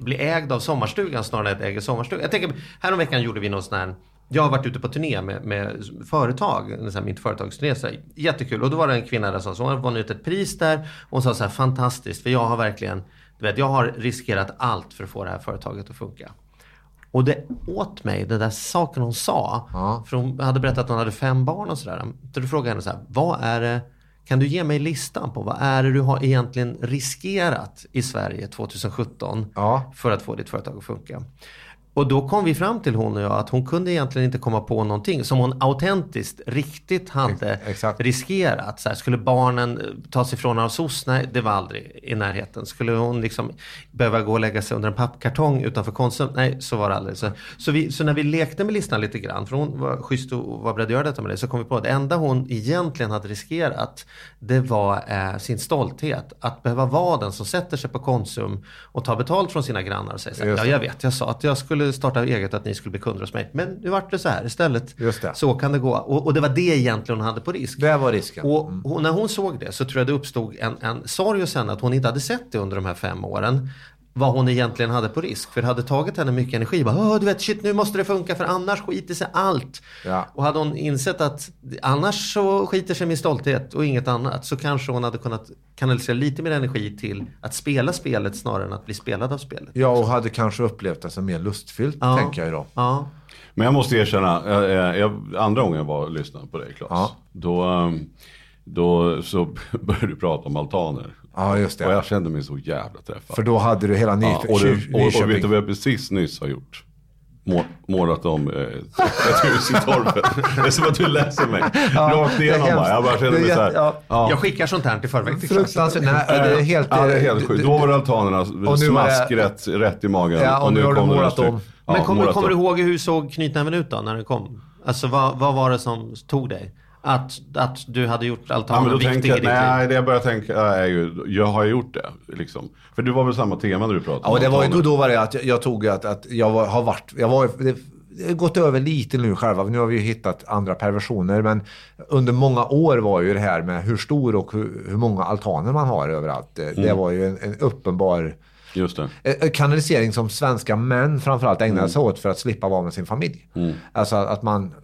blir ägd av sommarstugan snarare än att äga sommarstugan. Jag tänker, häromveckan gjorde vi någon sån här jag har varit ute på turné med, med företag, här, mitt företagsturné. Så här, jättekul. Och då var det en kvinna där som sa, hon vunnit ett pris där. Och hon sa så här, fantastiskt, för jag har verkligen, du vet, jag har riskerat allt för att få det här företaget att funka. Och det åt mig, den där saken hon sa. Ja. För hon hade berättat att hon hade fem barn och sådär. Så då frågade jag henne så här, vad är det, kan du ge mig listan på vad är det du har egentligen riskerat i Sverige 2017 ja. för att få ditt företag att funka? Och då kom vi fram till hon och jag att hon kunde egentligen inte komma på någonting som hon autentiskt, riktigt hade Exakt. riskerat. Så här, skulle barnen ta sig ifrån av SOS? Nej, det var aldrig i närheten. Skulle hon liksom behöva gå och lägga sig under en pappkartong utanför Konsum? Nej, så var det aldrig. Så, så, vi, så när vi lekte med listan lite grann, för hon var schysst och var beredd att göra detta med det, så kom vi på att det enda hon egentligen hade riskerat, det var eh, sin stolthet. Att behöva vara den som sätter sig på Konsum och tar betalt från sina grannar och säger så här, ja jag vet, jag sa att jag skulle starta eget att ni skulle bli kunder hos mig. Men nu vart det så här istället. Så kan det gå. Och, och, det var det egentligen hon hade på risk. Det var risken. Och, mm. och när hon såg det så tror jag det uppstod en, en sorg hos henne att hon inte hade sett det under de här fem åren vad hon egentligen hade på risk. För det hade tagit henne mycket energi. Bara, du vet, shit nu måste det funka för annars skiter sig allt. Ja. Och hade hon insett att annars så skiter sig min stolthet och inget annat. Så kanske hon hade kunnat kanalisera lite mer energi till att spela spelet snarare än att bli spelad av spelet. Ja, och hade kanske upplevt det som mer lustfyllt, ja. tänker jag då. Ja. Men jag måste erkänna, jag, jag, andra gången jag var och lyssnade på dig Claes. Ja. Då, ehm, då så började du prata om altaner. Ja, just det. Och jag kände mig så jävla träffad. För då hade du hela ny, ja, och, du, och, och, och vet du vad jag precis nyss har gjort? målat om eh, ett hus i torpet. Det är som att du läser mig. Ja, Rakt igenom bara. Jag bara känner mig så här. Ja. Ja. Jag skickar sånt här till förväg. Fruktansvärt. Nej, det är helt, ja, det är helt sjukt. Då var det altanerna smask rätt, rätt i magen. Ja, och, och nu, nu har du målat om. Men kommer, kommer du ihåg hur såg knytnäven ut då när den kom? Alltså vad, vad var det som tog dig? Att, att du hade gjort altanen ja, viktig jag, i ditt Nej, det jag börjar tänka är ju, jag har gjort det. Liksom. För det var väl samma tema när du pratade om Ja, det var då, då var det att jag, jag tog att, att jag var, har varit, jag var, det, det har gått över lite nu själva. Nu har vi ju hittat andra perversioner. Men under många år var ju det här med hur stor och hur, hur många altaner man har överallt. Mm. Det var ju en, en uppenbar Just det. En kanalisering som svenska män framförallt ägnade mm. sig åt för att slippa vara med sin familj. Mm. Alltså att man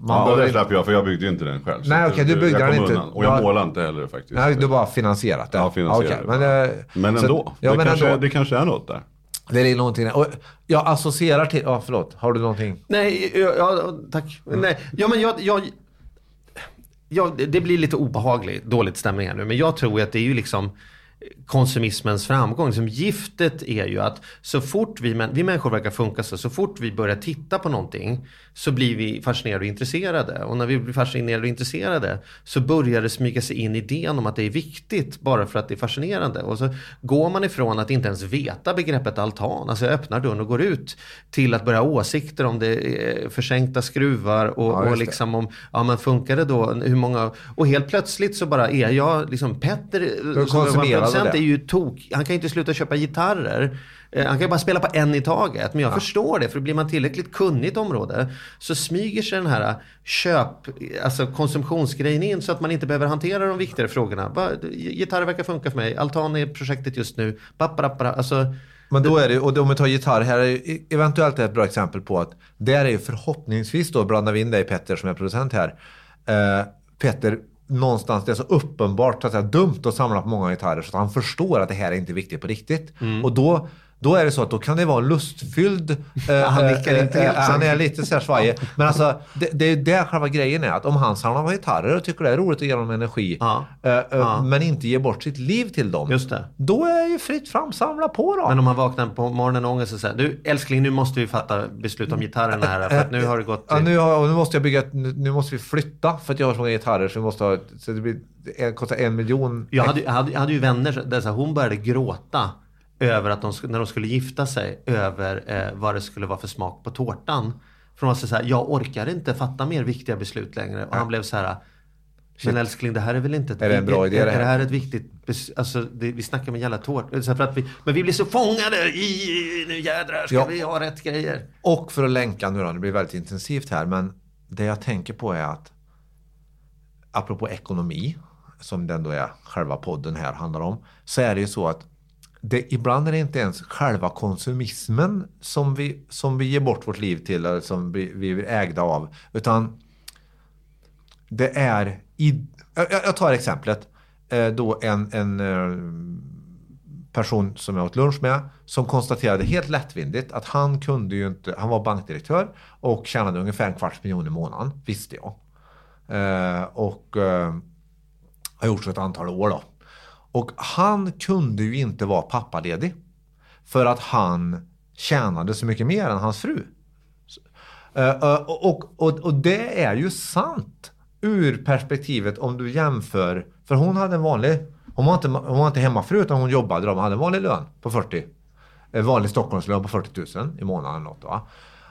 man ja, det slapp jag för jag byggde inte den själv. Nej, okej, okay, du byggde den inte. Undan. Och jag målade inte heller faktiskt. Nej, du bara finansierat det. Ja, finansierat okay, men, men ändå. Så, ja, det, men kanske, ändå. det kanske är något där. Det är någonting. Och jag associerar till... Ja, förlåt. Har du någonting? Nej, ja, tack. Mm. Nej, ja, men jag, jag, ja, det blir lite obehagligt, dåligt stämning här nu. Men jag tror att det är ju liksom konsumismens framgång. Som giftet är ju att så fort vi, vi människor verkar funka så, så fort vi börjar titta på någonting så blir vi fascinerade och intresserade. Och när vi blir fascinerade och intresserade så börjar det smyga sig in idén om att det är viktigt bara för att det är fascinerande. Och så går man ifrån att inte ens veta begreppet altan, alltså öppnar dörren och går ut, till att börja ha åsikter om det är försänkta skruvar och, ja, och liksom om, ja men funkar det då, hur många, och helt plötsligt så bara är jag, liksom Petter, producent är ju tok, han kan ju inte sluta köpa gitarrer. Eh, han kan ju bara spela på en i taget. Men jag ja. förstår det, för blir man tillräckligt kunnig område så smyger sig den här köp, alltså konsumtionsgrejen in så att man inte behöver hantera de viktigare frågorna. Bara, gitarrer verkar funka för mig, altan är projektet just nu. Bapparappara, alltså, men då är det, och om vi tar gitarr, här är eventuellt ett bra exempel på att där är ju förhoppningsvis då, blandar vi in dig Petter som är producent här. Eh, Petter någonstans det är så uppenbart så att säga, dumt att samla på många gitarrer så att han förstår att det här är inte viktigt på riktigt. Mm. Och då då är det så att då kan det vara lustfylld. Eh, han nickar inte eh, Han är lite så här svajig. Men alltså det, det är det själva grejen är. Att om han samlar gitarrer och tycker det är roligt att ge dem energi. Ja. Eh, eh ja. Men inte ger bort sitt liv till dem. Just det. Då är det ju fritt fram, samla på då. Men om han vaknar på morgonen och ångest och säger du älskling nu måste vi fatta beslut om gitarrerna här. För att nu har det gått. Till... Ja, nu, har, nu måste jag bygga, nu måste vi flytta för att jag har så många gitarrer så vi måste ha, så det blir, kostar en miljon. Jag hade, jag hade, jag hade ju vänner där så hon började gråta över att de, när de skulle gifta sig, över eh, vad det skulle vara för smak på tårtan. För de var så här, jag orkar inte fatta mer viktiga beslut längre. Och han blev så här, men älskling det här är väl inte ett, är det en bra idé, är, det här? är det här ett viktigt alltså det, vi snackar med jävla tårta. men vi blir så fångade i, nu jädrar ska ja. vi ha rätt grejer. Och för att länka nu då, det blir väldigt intensivt här, men det jag tänker på är att apropå ekonomi, som den då är själva podden här handlar om, så är det ju så att det, ibland är det inte ens själva konsumismen som vi, som vi ger bort vårt liv till, eller som vi, vi är ägda av. Utan det är... I, jag, jag tar exemplet. Eh, då en, en eh, person som jag åt lunch med som konstaterade helt lättvindigt att han kunde ju inte, han var bankdirektör och tjänade ungefär en kvarts miljon i månaden, visste jag. Eh, och eh, har gjort så ett antal år då. Och han kunde ju inte vara pappaledig. För att han tjänade så mycket mer än hans fru. Eh, eh, och, och, och det är ju sant ur perspektivet om du jämför. För hon hade en vanlig, hon var inte, hon var inte hemmafru utan hon jobbade. De hade en vanlig lön på 40. En vanlig Stockholmslön på 40 000 i månaden. Något, va?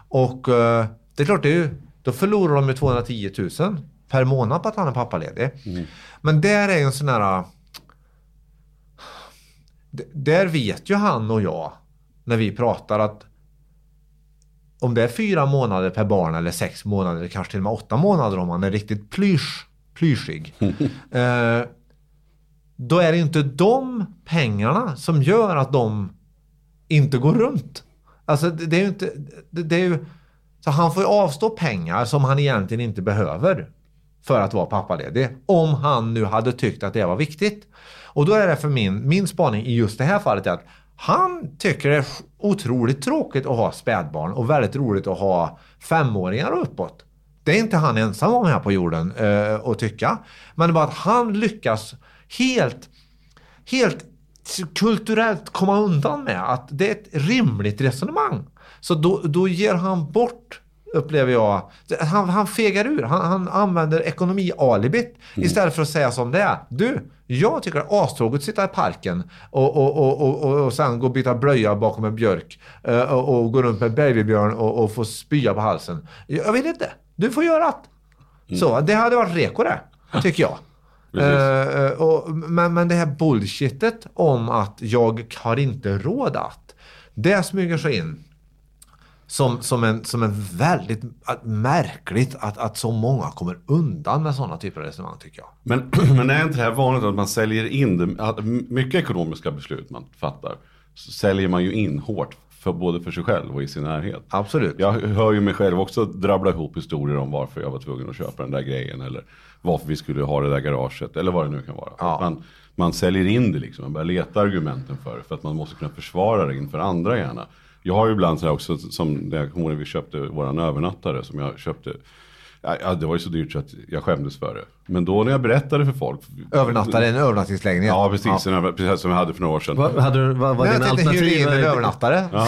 Och eh, det är klart, det är ju, då förlorar de ju 210 000 per månad på att han är pappaledig. Mm. Men där är ju en sån här där vet ju han och jag när vi pratar att om det är fyra månader per barn eller sex månader, kanske till och med åtta månader om man är riktigt plysch, plyschig. eh, då är det inte de pengarna som gör att de inte går runt. Alltså det, det är ju inte, det, det, är ju, så han får ju avstå pengar som han egentligen inte behöver för att vara pappaledig. Om han nu hade tyckt att det var viktigt. Och då är det för min, min spaning i just det här fallet att han tycker det är otroligt tråkigt att ha spädbarn och väldigt roligt att ha femåringar och uppåt. Det är inte han ensam om här på jorden eh, att tycka. Men det bara att han lyckas helt, helt kulturellt komma undan med att det är ett rimligt resonemang. Så då, då ger han bort upplever jag. Han, han fegar ur. Han, han använder ekonomialibit mm. istället för att säga som det är. Du, jag tycker det är astråkigt att sitta i parken och, och, och, och, och sen gå och byta blöja bakom en björk uh, och, och gå runt med bergbjörn och, och få spya på halsen. Jag vill inte. Du får göra det. Mm. Så, det hade varit reko det, tycker jag. Uh, och, men, men det här bullshitet om att jag har inte råd att. Det smyger sig in som, som, en, som en väldigt märkligt att, att så många kommer undan med sådana typer av resonemang tycker jag. Men, men är inte det här vanligt att man säljer in det, att mycket ekonomiska beslut man fattar, så säljer man ju in hårt för både för sig själv och i sin närhet. Absolut. Jag hör ju mig själv också drabbla ihop historier om varför jag var tvungen att köpa den där grejen eller varför vi skulle ha det där garaget eller vad det nu kan vara. Ja. Man, man säljer in det liksom, man börjar leta argumenten för det för att man måste kunna försvara det inför andra gärna. Jag har ju ibland så här också, som jag kommer ihåg när vi köpte våran övernattare som jag köpte Ja, det var ju så dyrt så att jag skämdes för det. Men då när jag berättade för folk. Övernattade en övernattningslägenhet? Ja, precis. Ja. precis som jag hade för några år sedan. Vad, hade vad var dina alternativ? Jag tänkte en övernattare. Ja.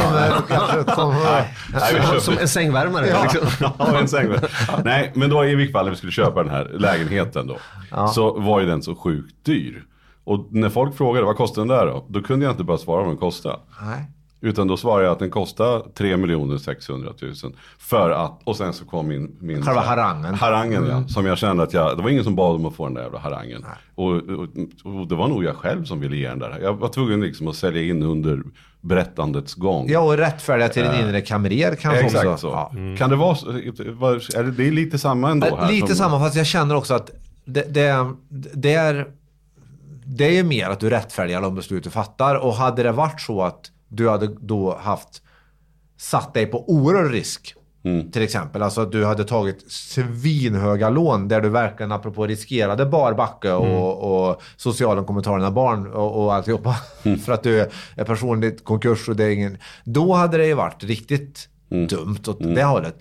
Som, en sängvärmare. Ja. Liksom. ja, en sängvärmare. Nej, men då i vilket fall vi skulle köpa den här lägenheten då. Ja. Så var ju den så sjukt dyr. Och när folk frågade vad kostar den där då? Då kunde jag inte bara svara vad den kostade. Nej. Utan då svarade jag att den kostar 3 600 000. För att, och sen så kom min... min Själva harangen. Harangen mm. ja. Som jag kände att jag, det var ingen som bad om att få den där jävla harangen. Och, och, och, det var nog jag själv som ville ge den där. Jag var tvungen liksom att sälja in under berättandets gång. Ja och rättfärdiga till din uh, inre kamrer kanske exakt också. så. Ja. Mm. Kan det vara så? Är det, det är lite samma ändå här. Lite som, samma fast jag känner också att det, det, det är det är ju mer att du rättfärdigar de beslut du fattar. Och hade det varit så att du hade då haft satt dig på oerhörd risk. Mm. Till exempel, alltså att du hade tagit svinhöga lån där du verkligen, apropå riskerade barbacke och, mm. och sociala kommentarerna barn och, och alltihopa. Mm. för att du är personligt konkurs och det är ingen... Då hade det ju varit riktigt mm. dumt åt mm. det hållet.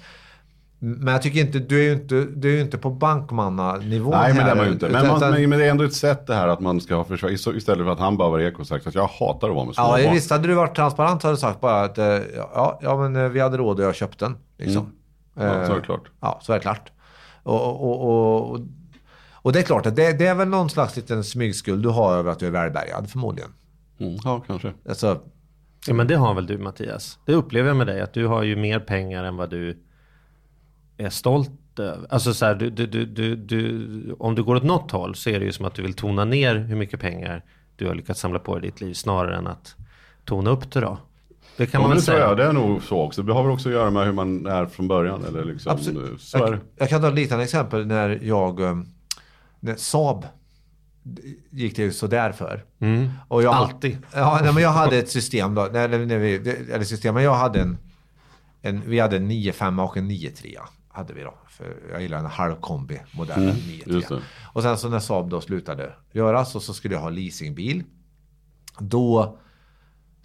Men jag tycker inte, du är ju inte, du är ju inte på bankmannanivå Nej, men det är man ju inte. Men, man, men, det är ändå ett sätt det här att man ska ha försvar. Istället för att han bara var eko och sagt att jag hatar att vara med småbarn. Ja, visst hade du varit transparent hade du sagt bara att eh, ja, ja men eh, vi hade råd och jag köpte den. Liksom. Mm. Ja, så är det klart. Ja, så är det klart. Och, och, och, och det är klart att det, det, är väl någon slags liten smygskuld du har över att du är välbärgad förmodligen. Mm, ja, kanske. Alltså, ja, men det har väl du Mattias? Det upplever jag med dig, att du har ju mer pengar än vad du är stolt över. Alltså så här, du, du, du, du, om du går åt något håll så är det ju som att du vill tona ner hur mycket pengar du har lyckats samla på i ditt liv snarare än att tona upp det då. Det kan ja, man väl säga. Jag, det är nog så också. Det har väl också att göra med hur man är från början. Eller liksom, Absolut. Så jag, jag, kan ta ett liknande exempel när jag, eh, när Saab gick det ju sådär för. Mm. Och jag, Alltid. Ja, nej, men jag hade ett system då, eller, när vi, eller system, men jag hade en, en vi hade en 9-5 och en 9-3 hade vi då. För jag gillar en halvkombi modellen mm, 9 Och sen så när Saab då slutade göras och så skulle jag ha leasingbil. Då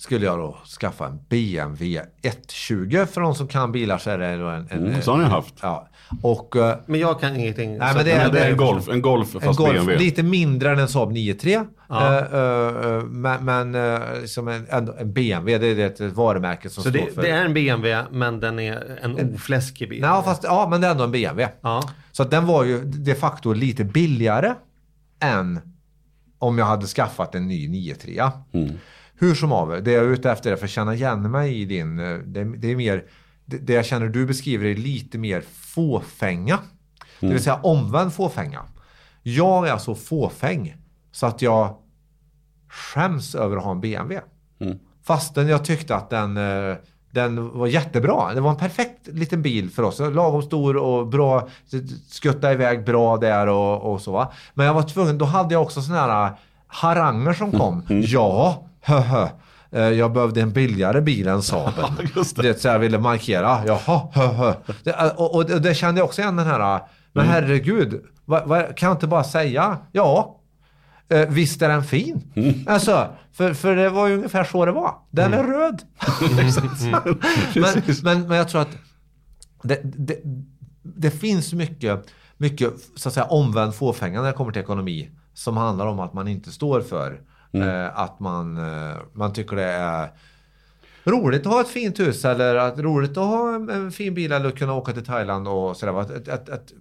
skulle jag då skaffa en BMW 120. För de som kan bilar så är det då en... en mm, så har ni haft. Ja. Och, eh, men jag kan ingenting. Nej, men det, är, det är en Golf, en Golf fast en golf, BMW. Lite mindre än en Saab 9-3. Ja. Uh, uh, men men uh, som en, en, BMW, det är ett varumärke som så står det, för... det är en BMW, men den är en ofläskig bil? Nej, fast, ja, men det är ändå en BMW. Ja. Så att den var ju de facto lite billigare än om jag hade skaffat en ny 9-3. Mm. Hur som av det jag är ute efter är för att känna igen mig i din... Det, det är mer... Det, det jag känner du beskriver är lite mer fåfänga. Mm. Det vill säga omvänd fåfänga. Jag är så fåfäng så att jag skäms över att ha en BMW. Mm. Fastän jag tyckte att den, eh, den var jättebra. Det var en perfekt liten bil för oss. Lagom stor och bra. Skutta iväg bra där och, och så. Men jag var tvungen, då hade jag också sådana här haranger som kom. Mm. Ja, höhö. Eh, jag behövde en billigare bil än Saaben. det. det så jag ville markera. Jaha, höhö. Det, eh, och, och, det kände jag också igen den här. Men mm. herregud, va, va, kan jag inte bara säga ja? Eh, visst är den fin? Mm. Alltså, för, för det var ju ungefär så det var. Den mm. är röd. Mm. men, men, men jag tror att det, det, det finns mycket, mycket så att säga, omvänd fåfänga när det kommer till ekonomi. Som handlar om att man inte står för Mm. Eh, att man, eh, man tycker det är roligt att ha ett fint hus eller att roligt att ha en, fin bil eller kunna åka till Thailand och sådär. Att, att, att, att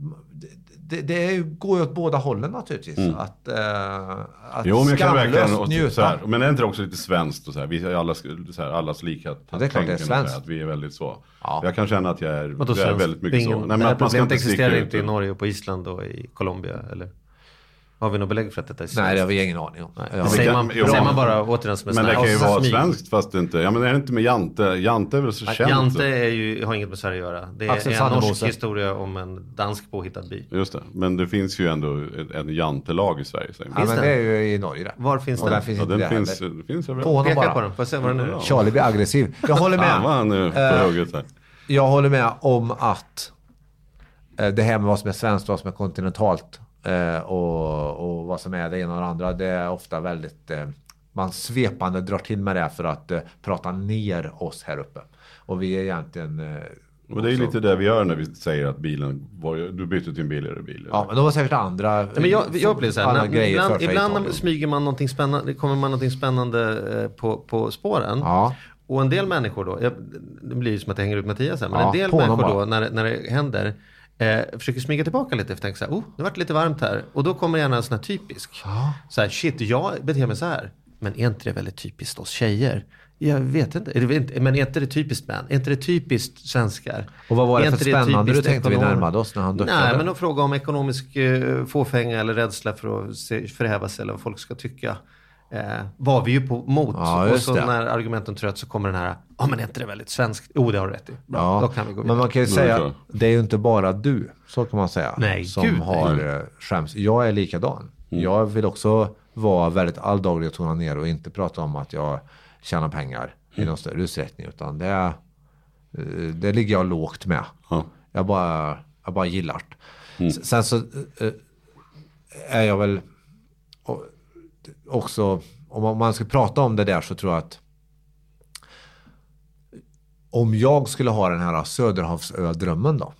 det, det går ju åt båda hållen naturligtvis. Mm. Att, äh, att jo, men jag kan verkligen njuta. Så här, men är inte det också lite svenskt och så här, vi är alla, så här, allas likhet? Ja, det är klart det är svenskt. Att vi är väldigt så. Ja. Jag kan känna att jag är, jag är väldigt mycket ingen, så. Nej, men att man ska inte existerar inte i Norge och på Island och i Colombia eller? Har vi något belägg för att detta är svenskt? Nej, det har vi ingen aning om. Nej. Säger, man, jo, säger man bara återigen som en Men det kan ju vara svenskt fast det inte... Ja men är det inte med Jante? Jante är väl så känt? Jante är ju, har inget med Sverige att göra. Det är Axel en norsk historia om en dansk påhittad by. Just det. Men det finns ju ändå en Jantelag i Sverige. Säger ja men det är ju i Norge det. Var finns och den? finns ja, den finns, det finns överallt. På honom bara. på den. Får jag se vad den är? Charlie blir aggressiv. Jag håller med. Han var nu på hugget här. Jag håller med om att uh, det här med vad som är svenskt och vad som är kontinentalt Eh, och, och, vad som är det ena och det andra. Det är ofta väldigt... Eh, man svepande drar till med det för att eh, prata ner oss här uppe. Och vi är egentligen... Eh, Men det är ju lite det vi gör när vi säger att bilen, var, du bytte till en billigare bil. Ja, men de var säkert andra Nej, men jag, jag upplever så här, andra när, grejer ibland, ibland smyger man någonting spännande, kommer man någonting spännande eh, på, på spåren. Ja. Och en del människor då, jag, det blir ju som att jag hänger ut Mattias här, men Ja, en del människor då när, när det händer eh, försöker smyga tillbaka lite för tänker så här, oh, det vart lite varmt här. Och då kommer gärna en sån här typisk. Så här, shit, jag beter mig så här. Men är inte det väldigt typiskt oss tjejer? Jag vet inte, det men är inte det typiskt män? Är inte det typiskt svenskar? Och vad var det för spännande du tänkte vi närmade oss när han duckade? Nej, men att fråga om ekonomisk eh, fåfänga eller rädsla för att förhäva sig eller vad folk ska tycka. Eh, var vi ju på mot. Ja, och så det. när argumenten tröt så kommer den här, ja men är inte det väldigt svenskt? Jo, det har du rätt i. Bra, Ja, då kan vi gå men man kan ju säga, det är ju inte bara du, så kan man säga, Nej, som gud, har nej. eh, skäms. Jag är likadan. Jag vill också vara väldigt alldaglig och tona ner och inte prata om att jag tjänar pengar i någon större utsträckning. Utan det, är, eh, det ligger jag lågt med. Ja. Jag bara, jag bara gillar det. S- Sen så eh, är jag väl också, om man- ska prata om det där så tror jag att om jag skulle ha den här Söderhavsö-drömmen då.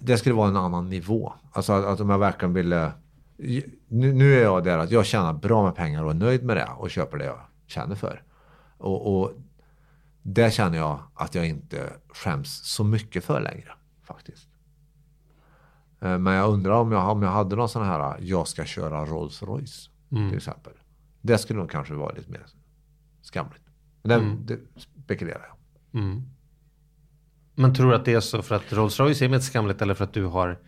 Det skulle vara en annan nivå. Alltså att, att om jag verkligen ville... Nu, nu är jag där att jag tjänar bra med pengar och är nöjd med det och köper det jag känner för. Och, och det känner jag att jag inte skäms så mycket för längre faktiskt. Eh, Men jag undrar om jag, om jag hade någon sån här, jag ska köra Rolls Royce till exempel. Det skulle nog kanske vara lite mer skamligt. Men det, det spekulerar jag. Men tror du att det är så för att Rolls Royce är ett skamligt eller för att du har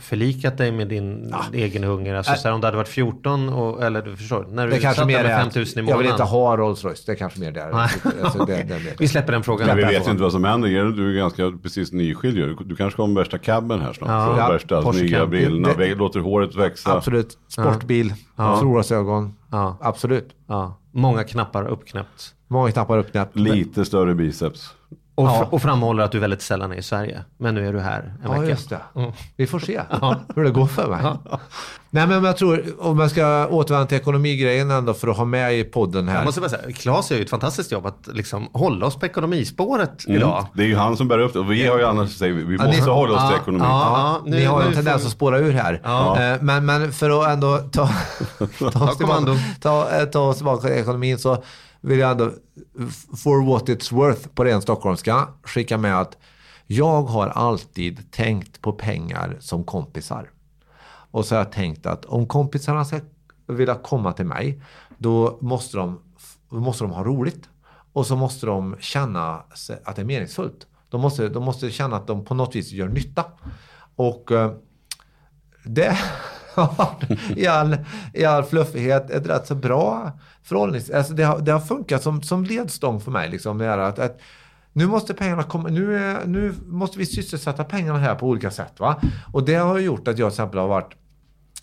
förlikat dig med din egen hunger? Alltså så här, om du hade varit 14 och, eller du förstår, när du Det kanske satt mer där med är 5000 i att jag vill inte månaden. ha Rolls Royce. Det är kanske mer där. Alltså, det, det, det. Vi släpper den frågan. Men vi vet ju frågan. inte vad som händer. Du är ganska precis nyskild ju. Du kanske kommer värsta cabben här snart. Ja. Ja, värsta Porsche nya cab. brillorna, Det- det, låter håret växa. Absolut. Sportbil, solglasögon. Ja. Absolut. Ja, många knappar uppknäppt. Många knappar uppknäppt. Lite större biceps. Och, Ja. fr- och framhåller att du väldigt sällan är i Sverige. Men nu är du här en Ja, vecka. just det. Vi får se hur det går för mig. Nej, men jag tror, om jag ska återvända till ekonomigrejen ändå för att ha med i podden här. Jag måste bara säga, Claes gör ju ett fantastiskt jobb att liksom hålla oss på ekonomispåret Mm. idag. Det är ju han som bär upp det. Och vi har ju annars säger vi, vi Ja, måste ni- hålla oss till ja, ekonomin. ja. Ja, nu- ni har ju en tendens att spåra ur här. Ja. Eh, Men, men för att ändå ta, ta, oss tillbaka, ta, ta oss tillbaka till ekonomin så vill jag ändå, for what it's worth på ren stockholmska, skicka med att jag har alltid tänkt på pengar som kompisar. Och så har jag tänkt att om kompisarna ska vilja komma till mig, då måste de, måste de ha roligt. Och så måste de känna att det är meningsfullt. De måste, de måste känna att de på något vis gör nytta. Och eh, det har i all, i all fluffighet ett rätt så bra förhållnings... Alltså det, har, det har funkat som, som ledstång för mig. Liksom, det är att, att nu måste pengarna komma, nu, är, nu måste vi sysselsätta pengarna här på olika sätt. Va? Och det har gjort att jag till exempel har varit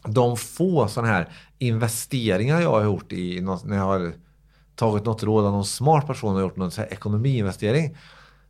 de få sådana här investeringar jag har gjort i, när jag har tagit något råd av någon smart person och gjort någon så här ekonomiinvestering.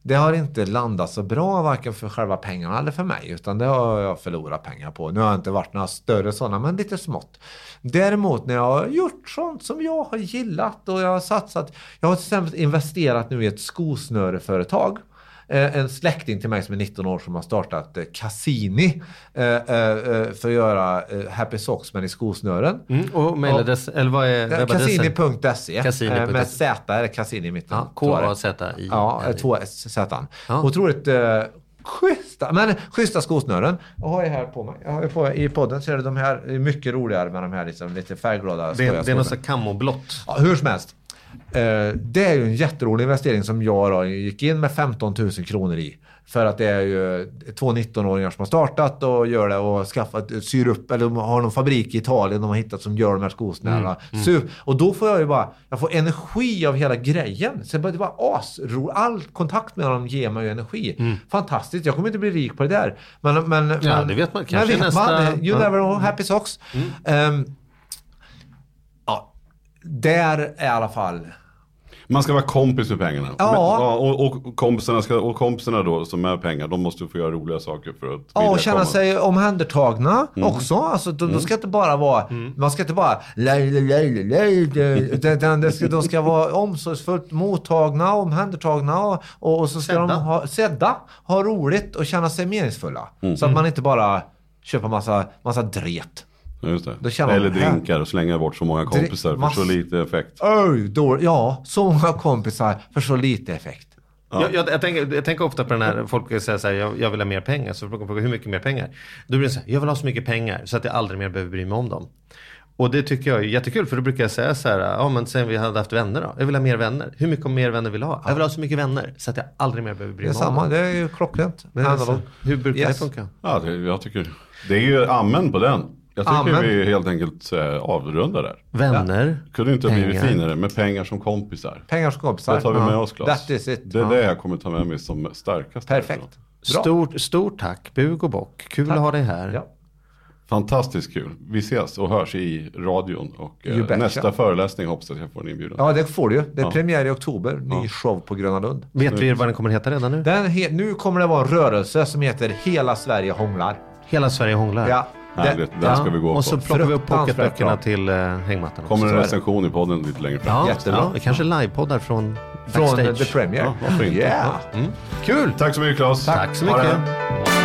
Det har inte landat så bra varken för själva pengarna eller för mig. Utan det har jag förlorat pengar på. Nu har jag inte varit några större sådana, men lite smått. Däremot när jag har gjort sånt som jag har gillat och jag har satsat. Jag har till exempel investerat nu i ett skosnöreföretag. Mm. En släkting till mig som är 19 år som har startat eh, Cassini eh, eh, eh, för att göra eh, Happy Socks men i skosnören. Mm, och mailadress, eller vad är Eh? Cassini.se eh, med Z det Cassini i mitten. Ja. K-A-Z-I. Ja, eh, två Z. Ja. Otroligt eh, schyssta, men schyssta skosnören. Jag har ju här på mig. Jag har på, I podden ser du de här, det är mycket roligare med de här liksom, lite färgglada Det, det är något kammoblått. Ja, hur som helst. Eh, det är ju en jätterolig investering som jag då gick in med 15 000 kronor i. För att det är ju två 19-åringar som har startat och gör det och skaffat, syr upp, eller har någon fabrik i Italien de har hittat som gör de här skosnärena. Sup- Och då får jag ju bara, jag får energi av hela grejen. Så det är bara asro, all kontakt med dem ger mig ju energi. Fantastiskt, jag kommer inte bli rik på det där. Men, men, Ja, men, det vet man. Kanske vet nästa- Man, you never know, happy socks. Ja, där är i alla fall Man ska vara kompis med pengarna. Ja. Men, och, och, kompisarna ska, och kompisarna då som är pengar, de måste få göra roliga saker för att Ja, och känna komma. sig omhändertagna Mm. också. Alltså, de, de ska inte bara vara, man ska inte bara utan det ska, de ska vara omsorgsfullt mottagna, omhändertagna och, och, och så ska Sedda. de ha, sedda, ha roligt och känna sig meningsfulla. Mm. Så att man inte bara köper massa, massa dret. Ja, Just Då det. känner Eller man, drinkar och slänga bort så många kompisar för mass- så lite effekt. Oj, då, ja, så många kompisar för så lite effekt. Jag, jag, jag, tänker, jag tänker ofta på den här, folk säger så här, jag, jag vill ha mer pengar. Så frågar folk hur mycket mer pengar? Då blir det så här, jag vill ha så mycket pengar så att jag aldrig mer behöver bry mig om dem. Och det tycker jag är jättekul för då brukar jag säga så här, ja men sen vi hade haft vänner då. Jag vill ha mer vänner. Hur mycket mer vänner vill jag ha? Jag vill ha så mycket vänner så att jag aldrig mer behöver bry Det är mig om samma, dem. det är ju klockrent. Men Handlar så, om- hur brukar Yes. det funka? Ja, det, jag tycker, det är ju amen på den. Jag tycker Amen. vi helt enkelt eh, avrundar där. Vänner, Kunde inte ha blivit Pengar. finare med pengar som kompisar. Pengar som kompisar. Det tar vi med oss Claes. That is it. Det är Ja. det jag kommer ta med mig som starkast. Perfekt. Stort, stort tack. Bug och bock. Kul att ha dig här. Ja. Fantastiskt kul. Vi ses och hörs i radion. Och eh, nästa föreläsning hoppas jag att jag får en inbjudan. ja, det får du ju. Det är Ja. premiär i oktober. Ny show på Gröna Lund. Vet vi vad den kommer heta redan nu? Den he- nu kommer det vara en rörelse som heter Hela Sverige hånglar. Hela Sverige hånglar. Ja, Härligt, den ska vi gå på. och så plockar vi upp pocketböckerna till uh, hängmattan. Kommer också. en så recension i podden lite längre fram. Ja, Jättebra. ja, kanske livepoddar från Från backstage. The Premier. Ja, varför inte? Yeah. Kul! Tack så mycket Claes. Tack så Ha det. mycket.